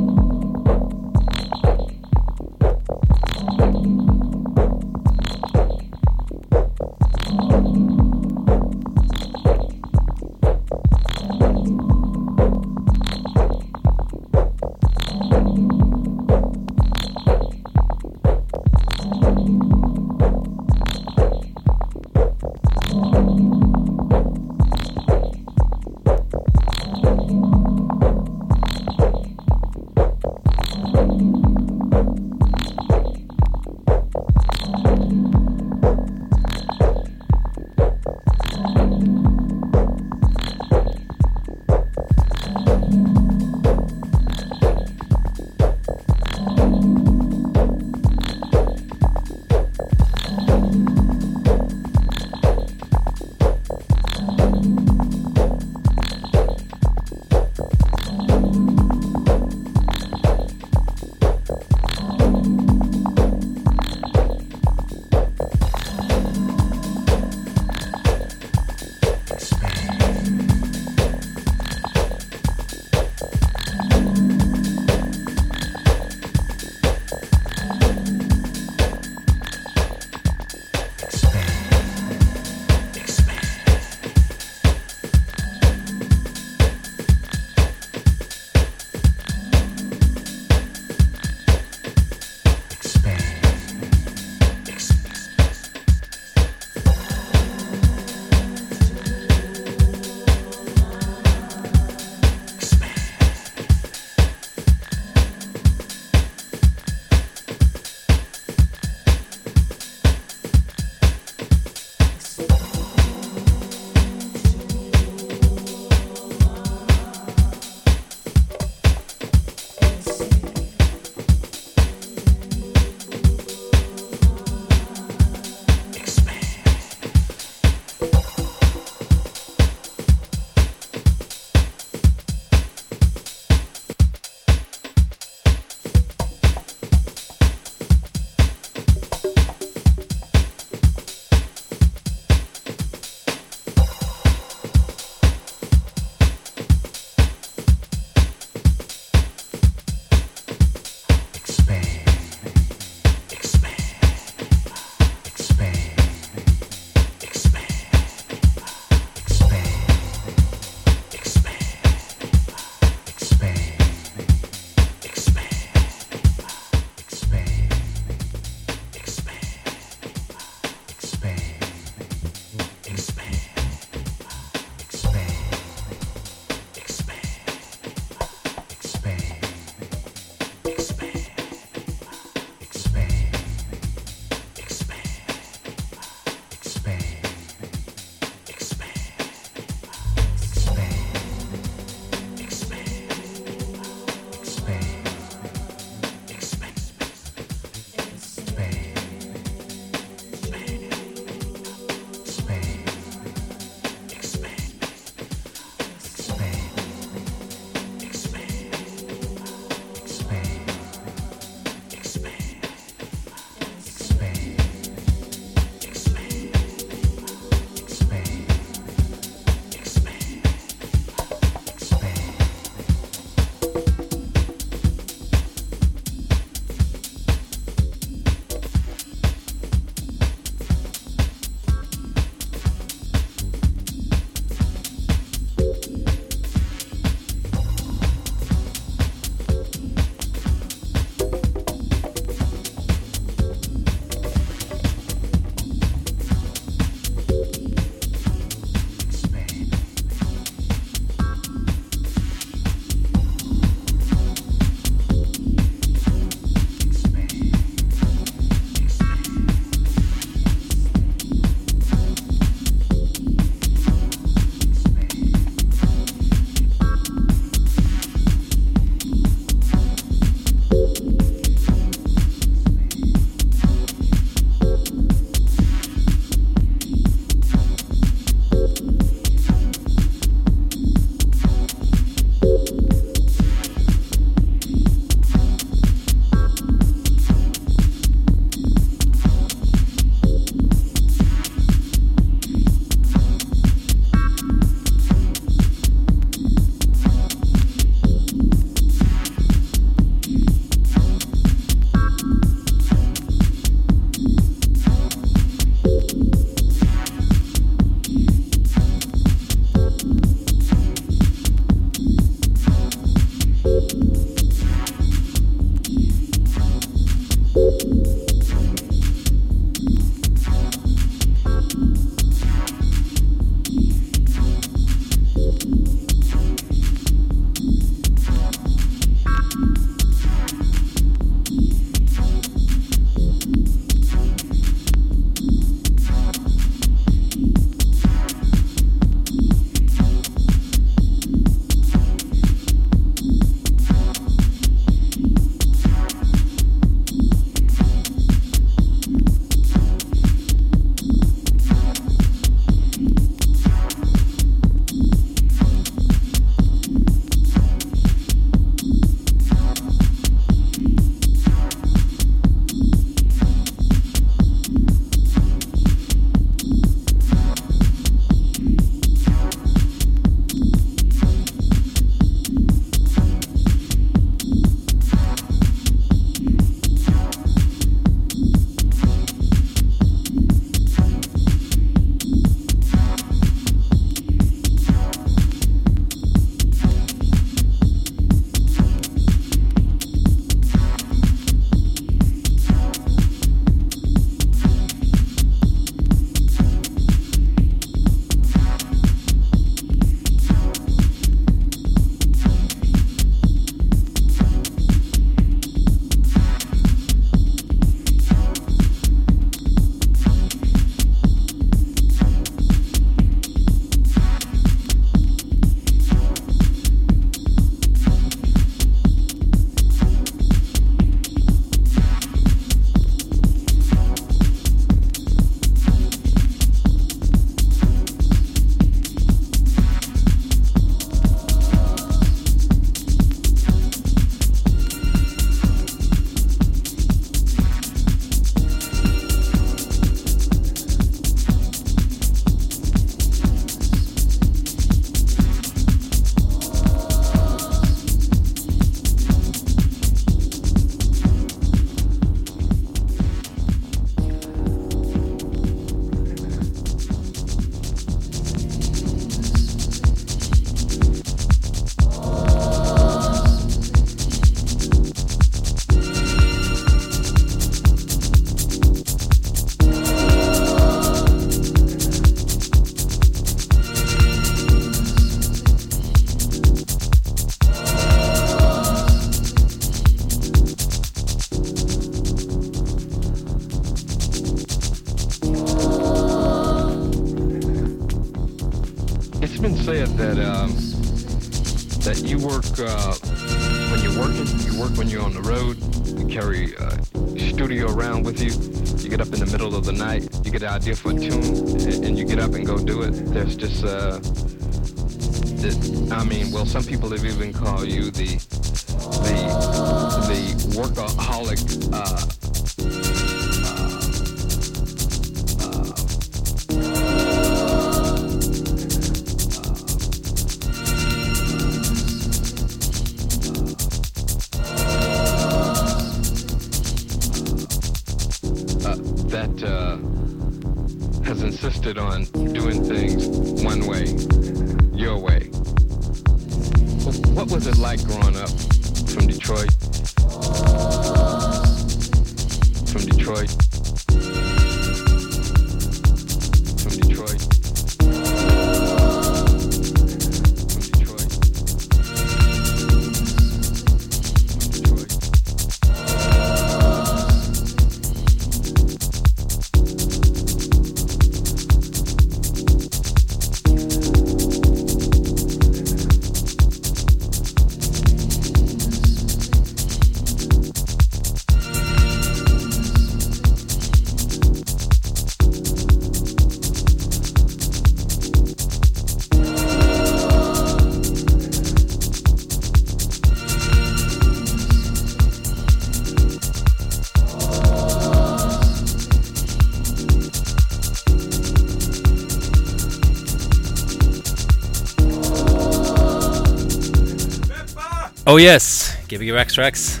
Oh yes! Gbg Rax Rax.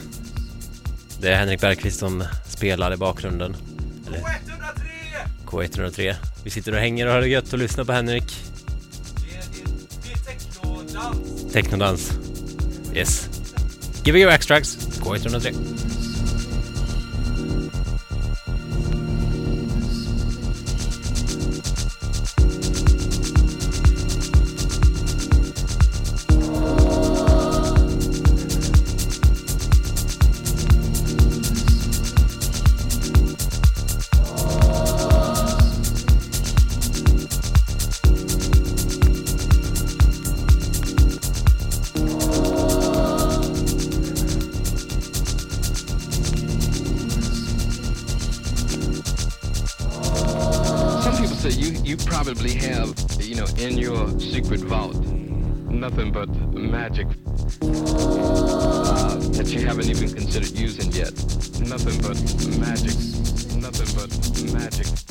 Det är Henrik Bergqvist som spelar i bakgrunden. Eller? K103! K103. Vi sitter och hänger och har det gött och lyssnar på Henrik. Det är technodans. Technodans. Yes. Gbg Rax Rax, K103. Probably have you know in your secret vault nothing but magic uh, that you haven't even considered using yet. Nothing but magic. Nothing but magic.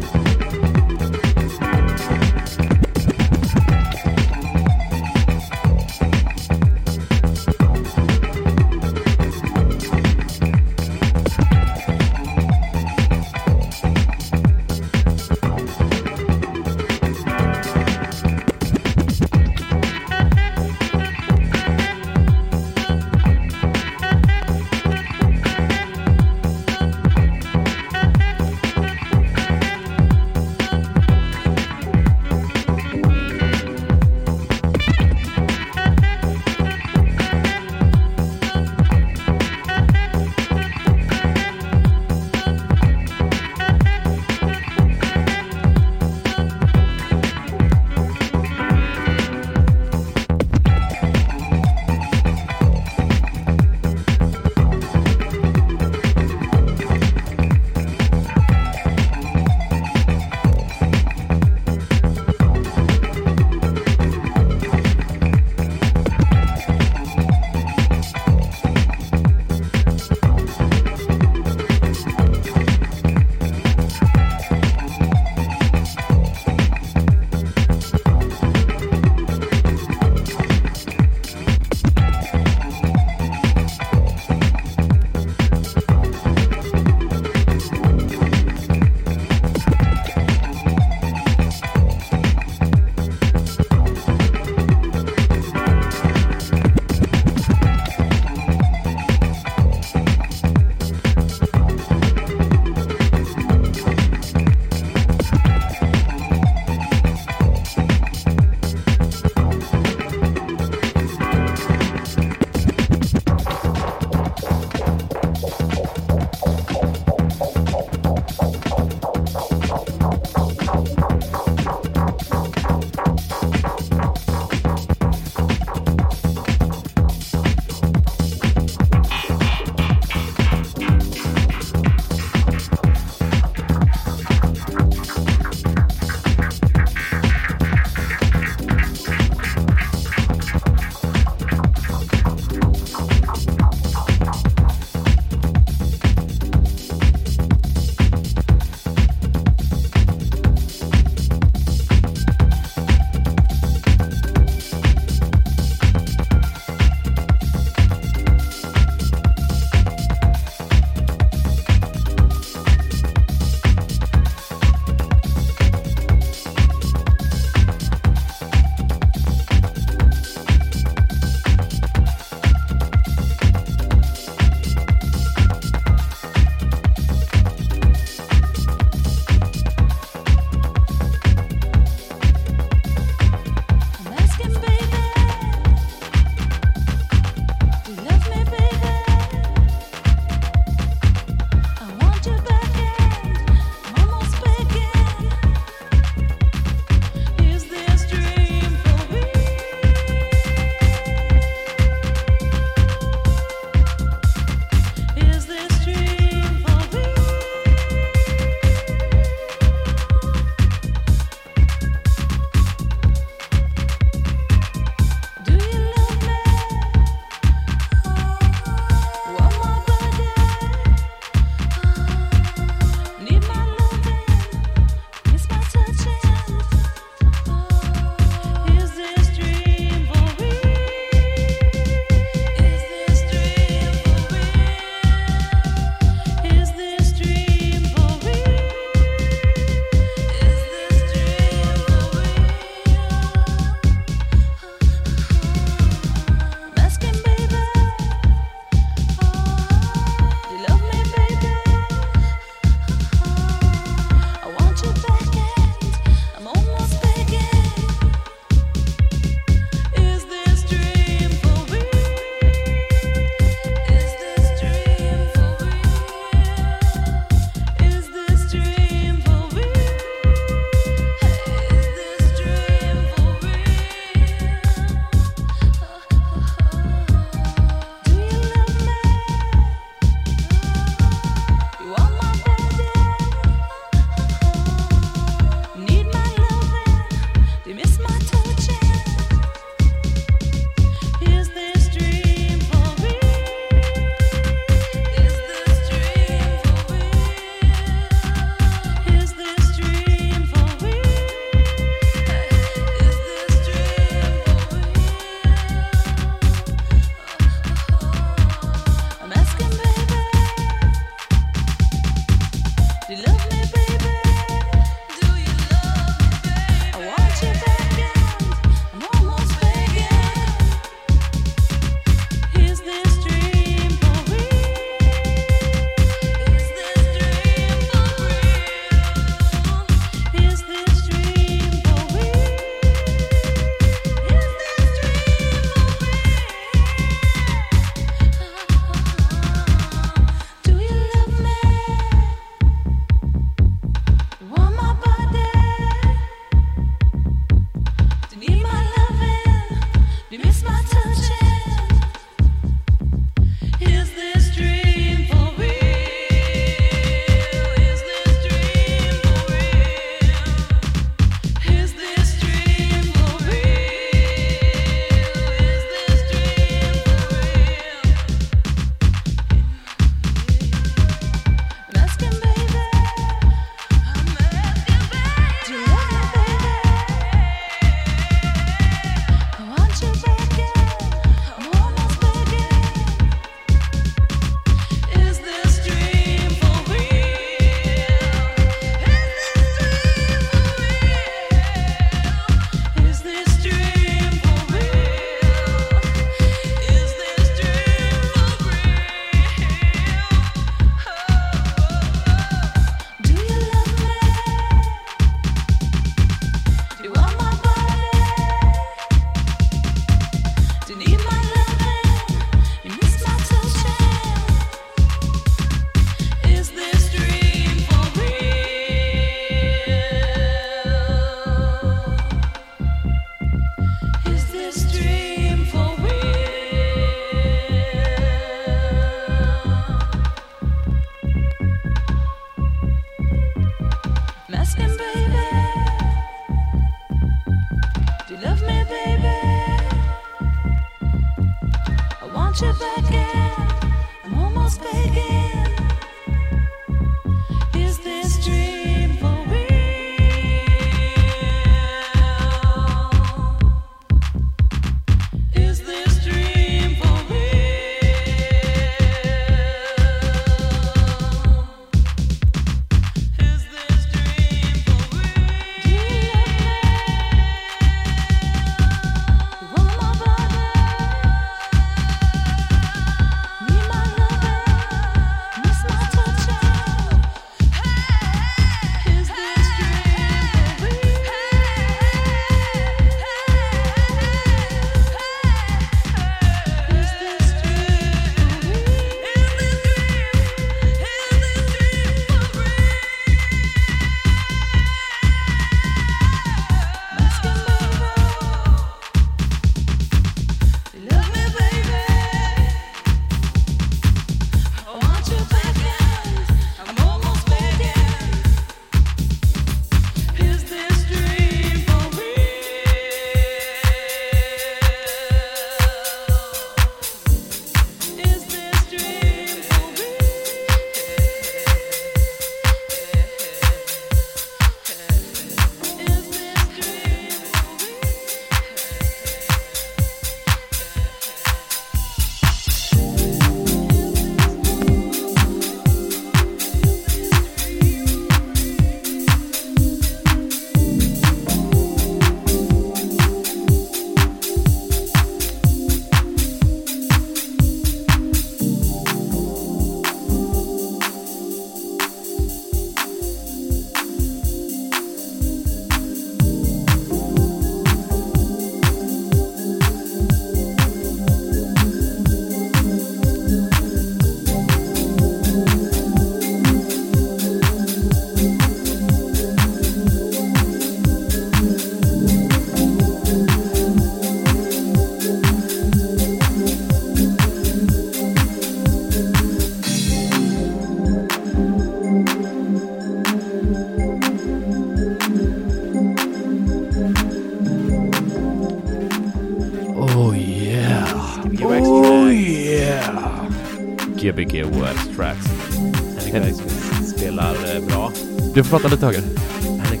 Du får prata lite högre. Henrik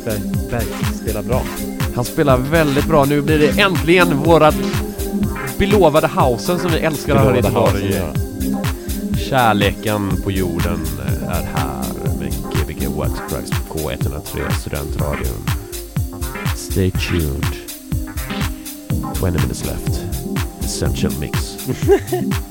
Berg- spelar bra. Han spelar väldigt bra. Nu blir det äntligen vårat belovade hausen som vi älskar här i Göteborg. Kärleken på jorden är här med Gbg Tracks på K103 Studentradion. Stay tuned. 20 minutes left. Essential mix.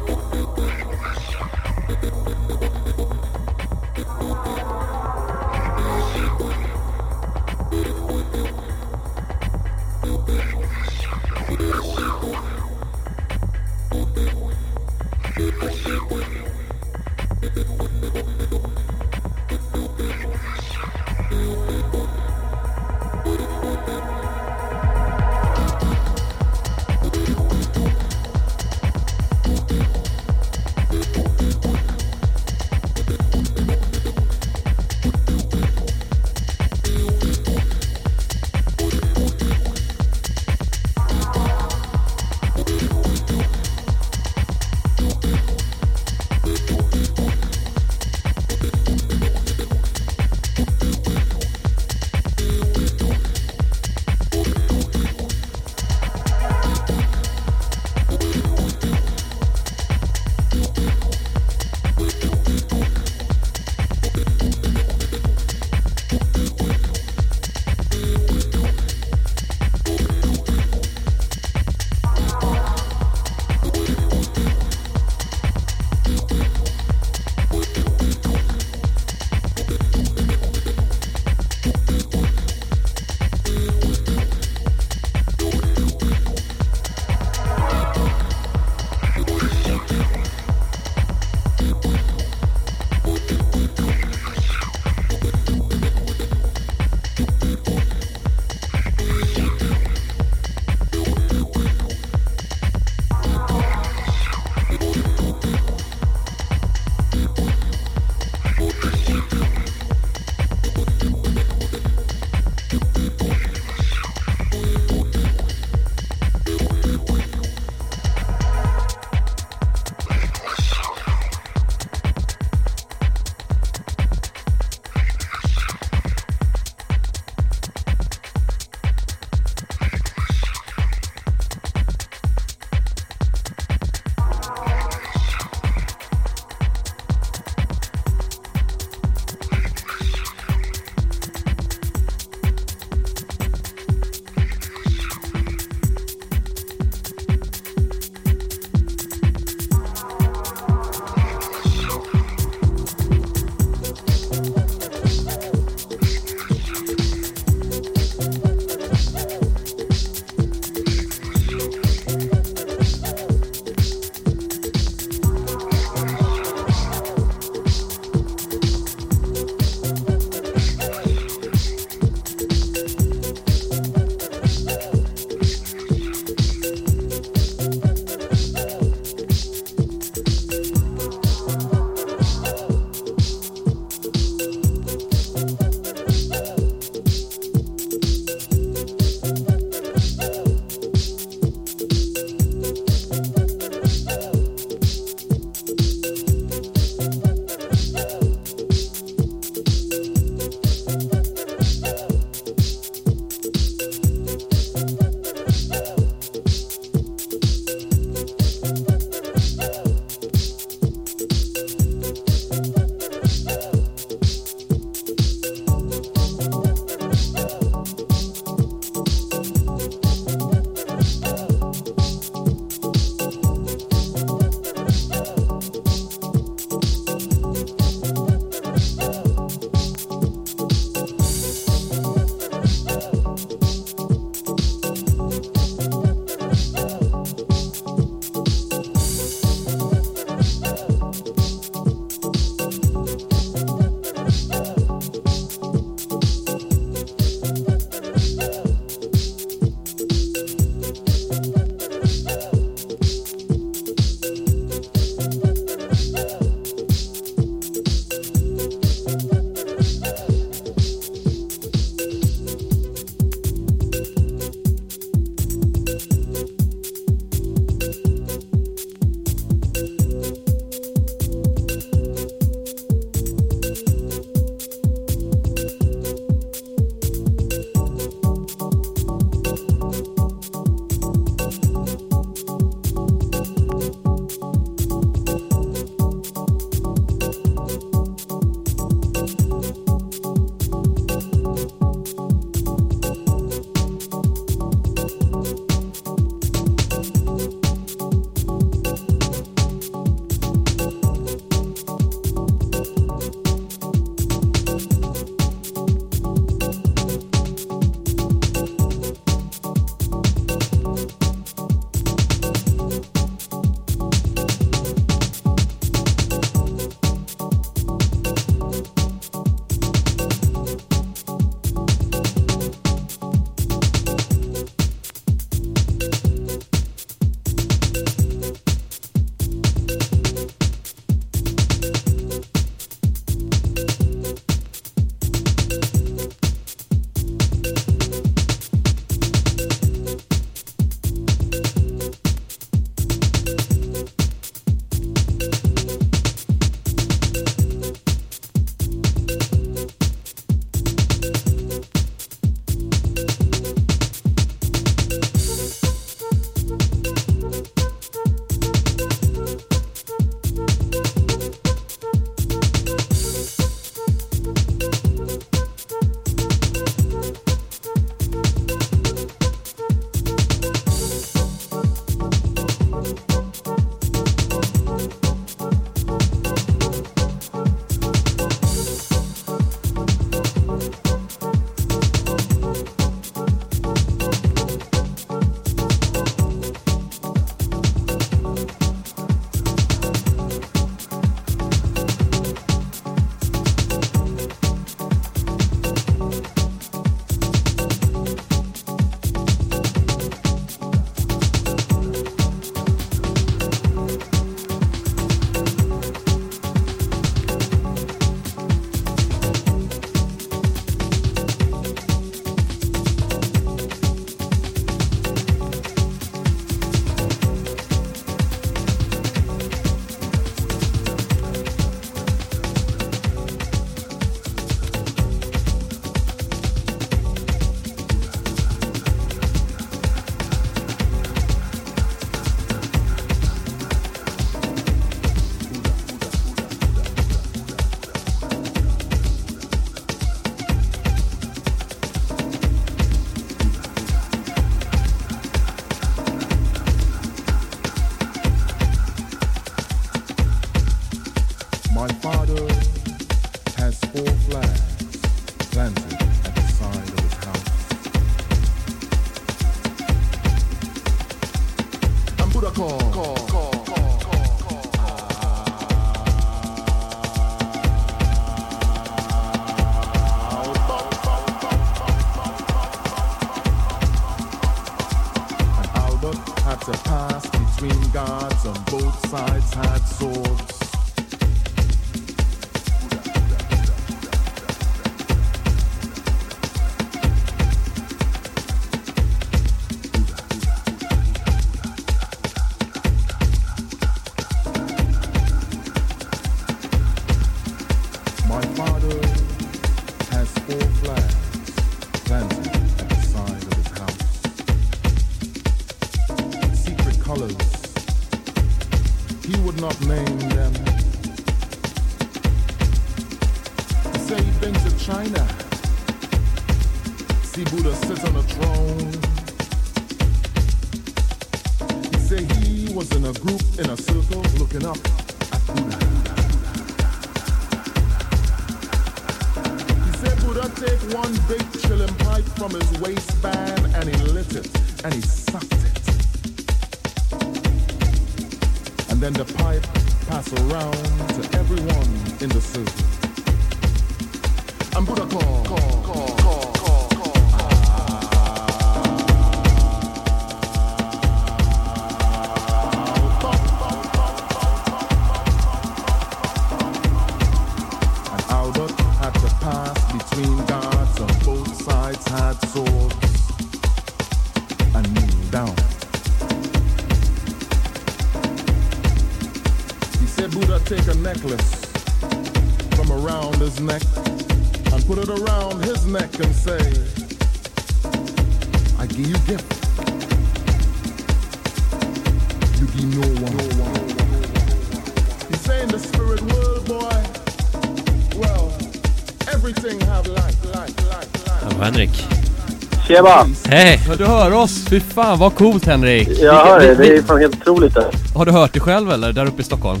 Tjena! Hej! Ja, du hör oss! Fy fan vad coolt Henrik! Jag hör det, det är fan helt otroligt det. Har du hört det själv eller? Där uppe i Stockholm?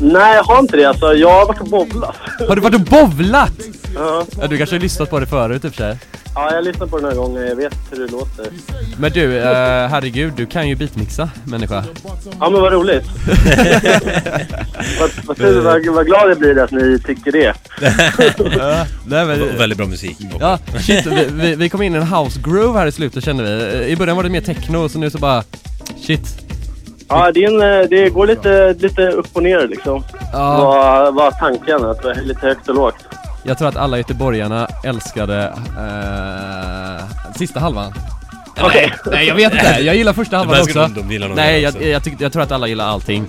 Nej, jag har inte det alltså. Jag har varit och bowlat. Har du varit och bowlat? Ja. Ja, du kanske har lyssnat på det förut i och för sig. Ja, jag lyssnar på den här gången. Jag vet hur det låter. Men du, eh, herregud, du kan ju beatmixa, människa. Ja, men vad roligt. vad, vad, vad, vad glad jag blir att ni tycker det. Ja, nej, men, väldigt bra musik. Ja, shit, vi, vi, vi kom in i en house groove här i slutet kände vi. Eh, I början var det mer techno, så nu så bara... Shit. Ja, det, är en, eh, det går lite, lite upp och ner liksom. Ja. Vad vad tanken? Att det är lite högt och lågt. Jag tror att alla göteborgarna älskade eh, sista halvan. Okej. Nej, nej, jag vet inte. Jag gillar första halvan också. de- de gillar nej, jag, också. jag, tyck, jag tror att alla gillar allting.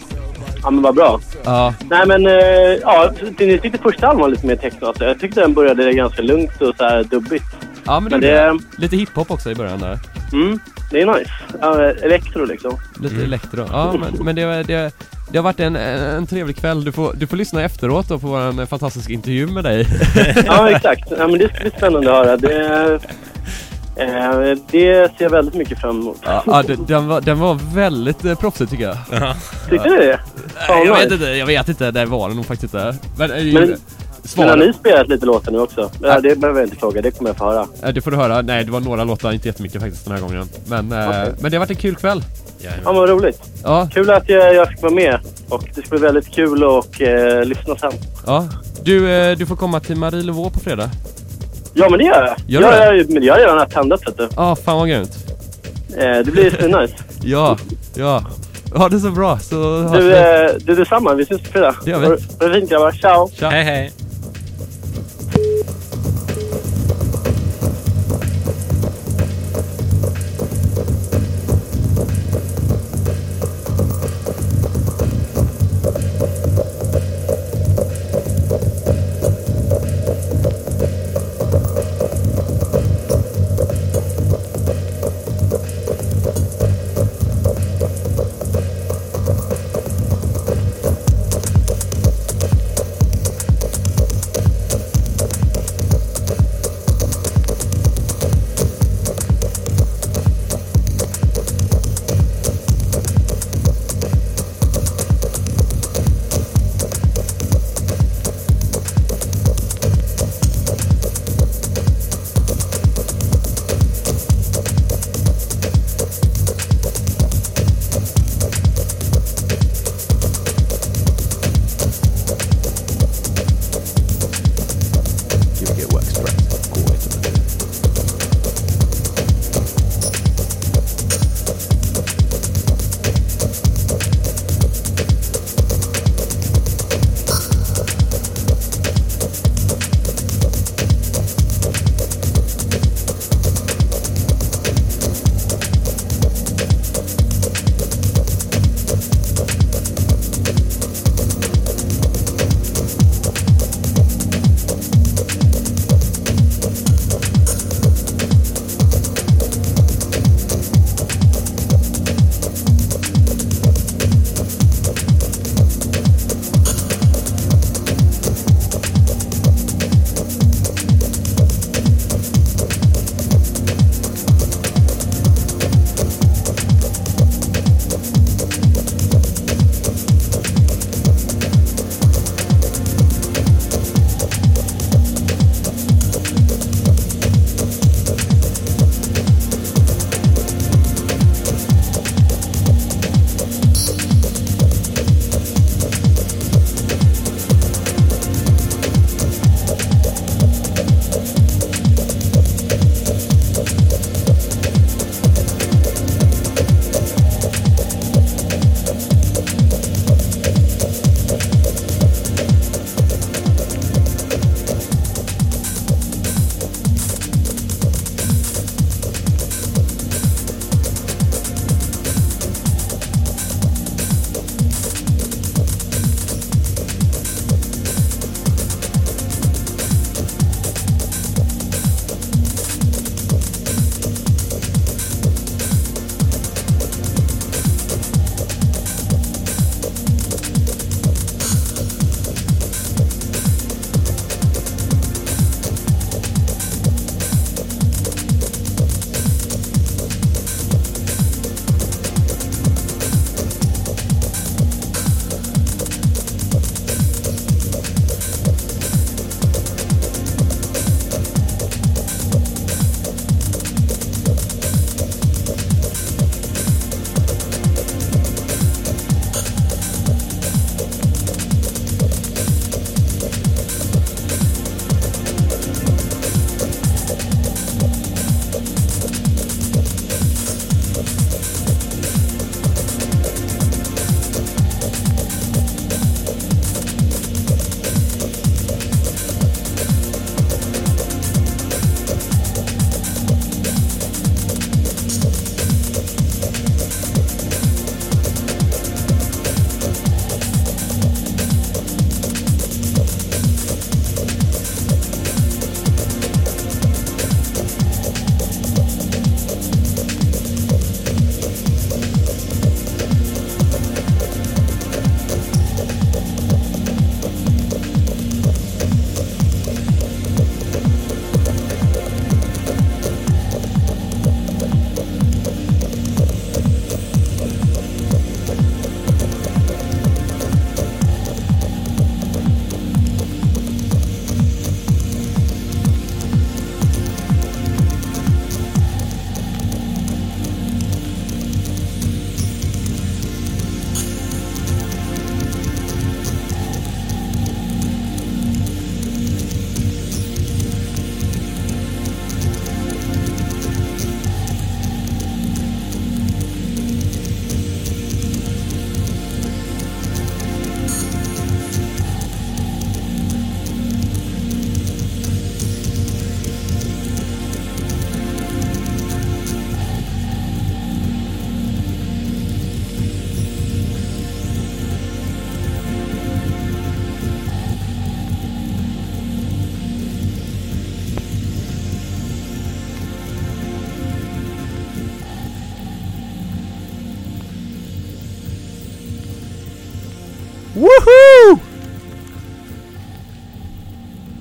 Ja, men vad bra. Ja. Nej, men eh, ja, ni tyckte första halvan var lite mer techno. Alltså. Jag tyckte den började ganska lugnt och så här dubbigt. Ja, men, Men det, det- Lite hiphop också i början där. Mm, det är nice. Ja, elektro liksom. Lite elektro. Ja, men, men det, det, det har varit en, en trevlig kväll. Du får, du får lyssna efteråt då på vår fantastiska intervju med dig. Ja, exakt. Ja, men det ska bli spännande att höra. Det, eh, det ser jag väldigt mycket fram emot. Ja, ja, det- den, var, den var väldigt eh, proffsig tycker jag. Tyckte du det? Fan, jag vet nice. inte, jag vet inte. Det var det nog faktiskt inte. Men, eh, Men, men har ni spelat lite låtar nu också? Ja, det behöver jag inte fråga, det kommer jag få höra. Ja, det får du höra. Nej, det var några låtar, inte jättemycket faktiskt den här gången. Men, eh, Okej. men det har varit en kul kväll. Ja, men vad roligt. Ja. Kul att jag, jag fick vara med. Och det ska bli väldigt kul att eh, lyssna sen. Ja. Du, eh, du får komma till Marie Laveau på fredag. Ja, men det gör jag. Gör jag, det? jag, men jag har redan attendat, vet du. Ja, fan vad grymt. Eh, det blir nice. Ja, ja. Ha det så bra så Du, eh, du detsamma. Vi syns på fredag. Det gör vi. Ha det fint grabbar. Ciao! Hej hej!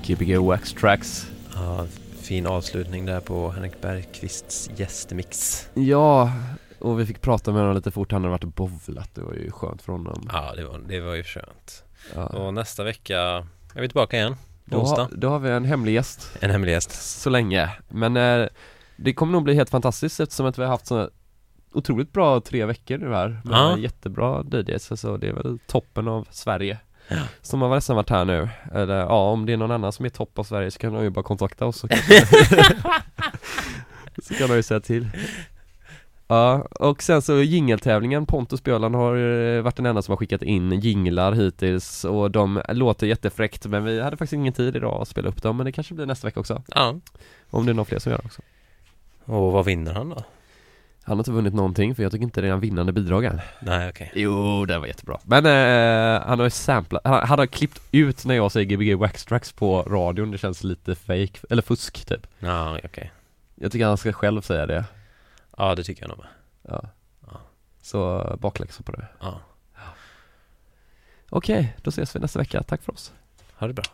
Gbg Wax Tracks. Ja, fin avslutning där på Henrik Bergqvists gästmix. Ja, och vi fick prata med honom lite fort. Han hade varit och bowlat. Det var ju skönt för honom. Ja, det var, det var ju skönt. Ja. Och nästa vecka är vi tillbaka igen. Då, har, då har vi en hemlig gäst. En hemlig gäst. Så länge. Men eh, det kommer nog bli helt fantastiskt eftersom att vi har haft så otroligt bra tre veckor nu här. Med Ja. jättebra DJs. Så det är väl toppen av Sverige. Som har nästan varit här nu. Eller ja, om det är någon annan som är topp av Sverige så kan de ju bara kontakta oss. Så kan, så kan de ju säga till. Ja, och sen så jingeltävlingen, Pontus Björland har eh, varit den enda som har skickat in jinglar hittills och de låter jättefräckt men vi hade faktiskt ingen tid idag att spela upp dem men det kanske blir nästa vecka också Ja Om det är någon fler som gör det också Och vad vinner han då? Han har inte vunnit någonting för jag tycker inte det är en vinnande bidrag än Nej okej. Jo, det var jättebra. Men eh, han har ju samplat, han, han har klippt ut när jag säger Gbg Wax Tracks på radion. Det känns lite fake eller fusk typ. Ja okej. Jag tycker han ska själv säga det. Ja det tycker jag nog med. Ja, Så bakläxa på det. Ja. Okej, då ses vi nästa vecka. Tack för oss. Ha det bra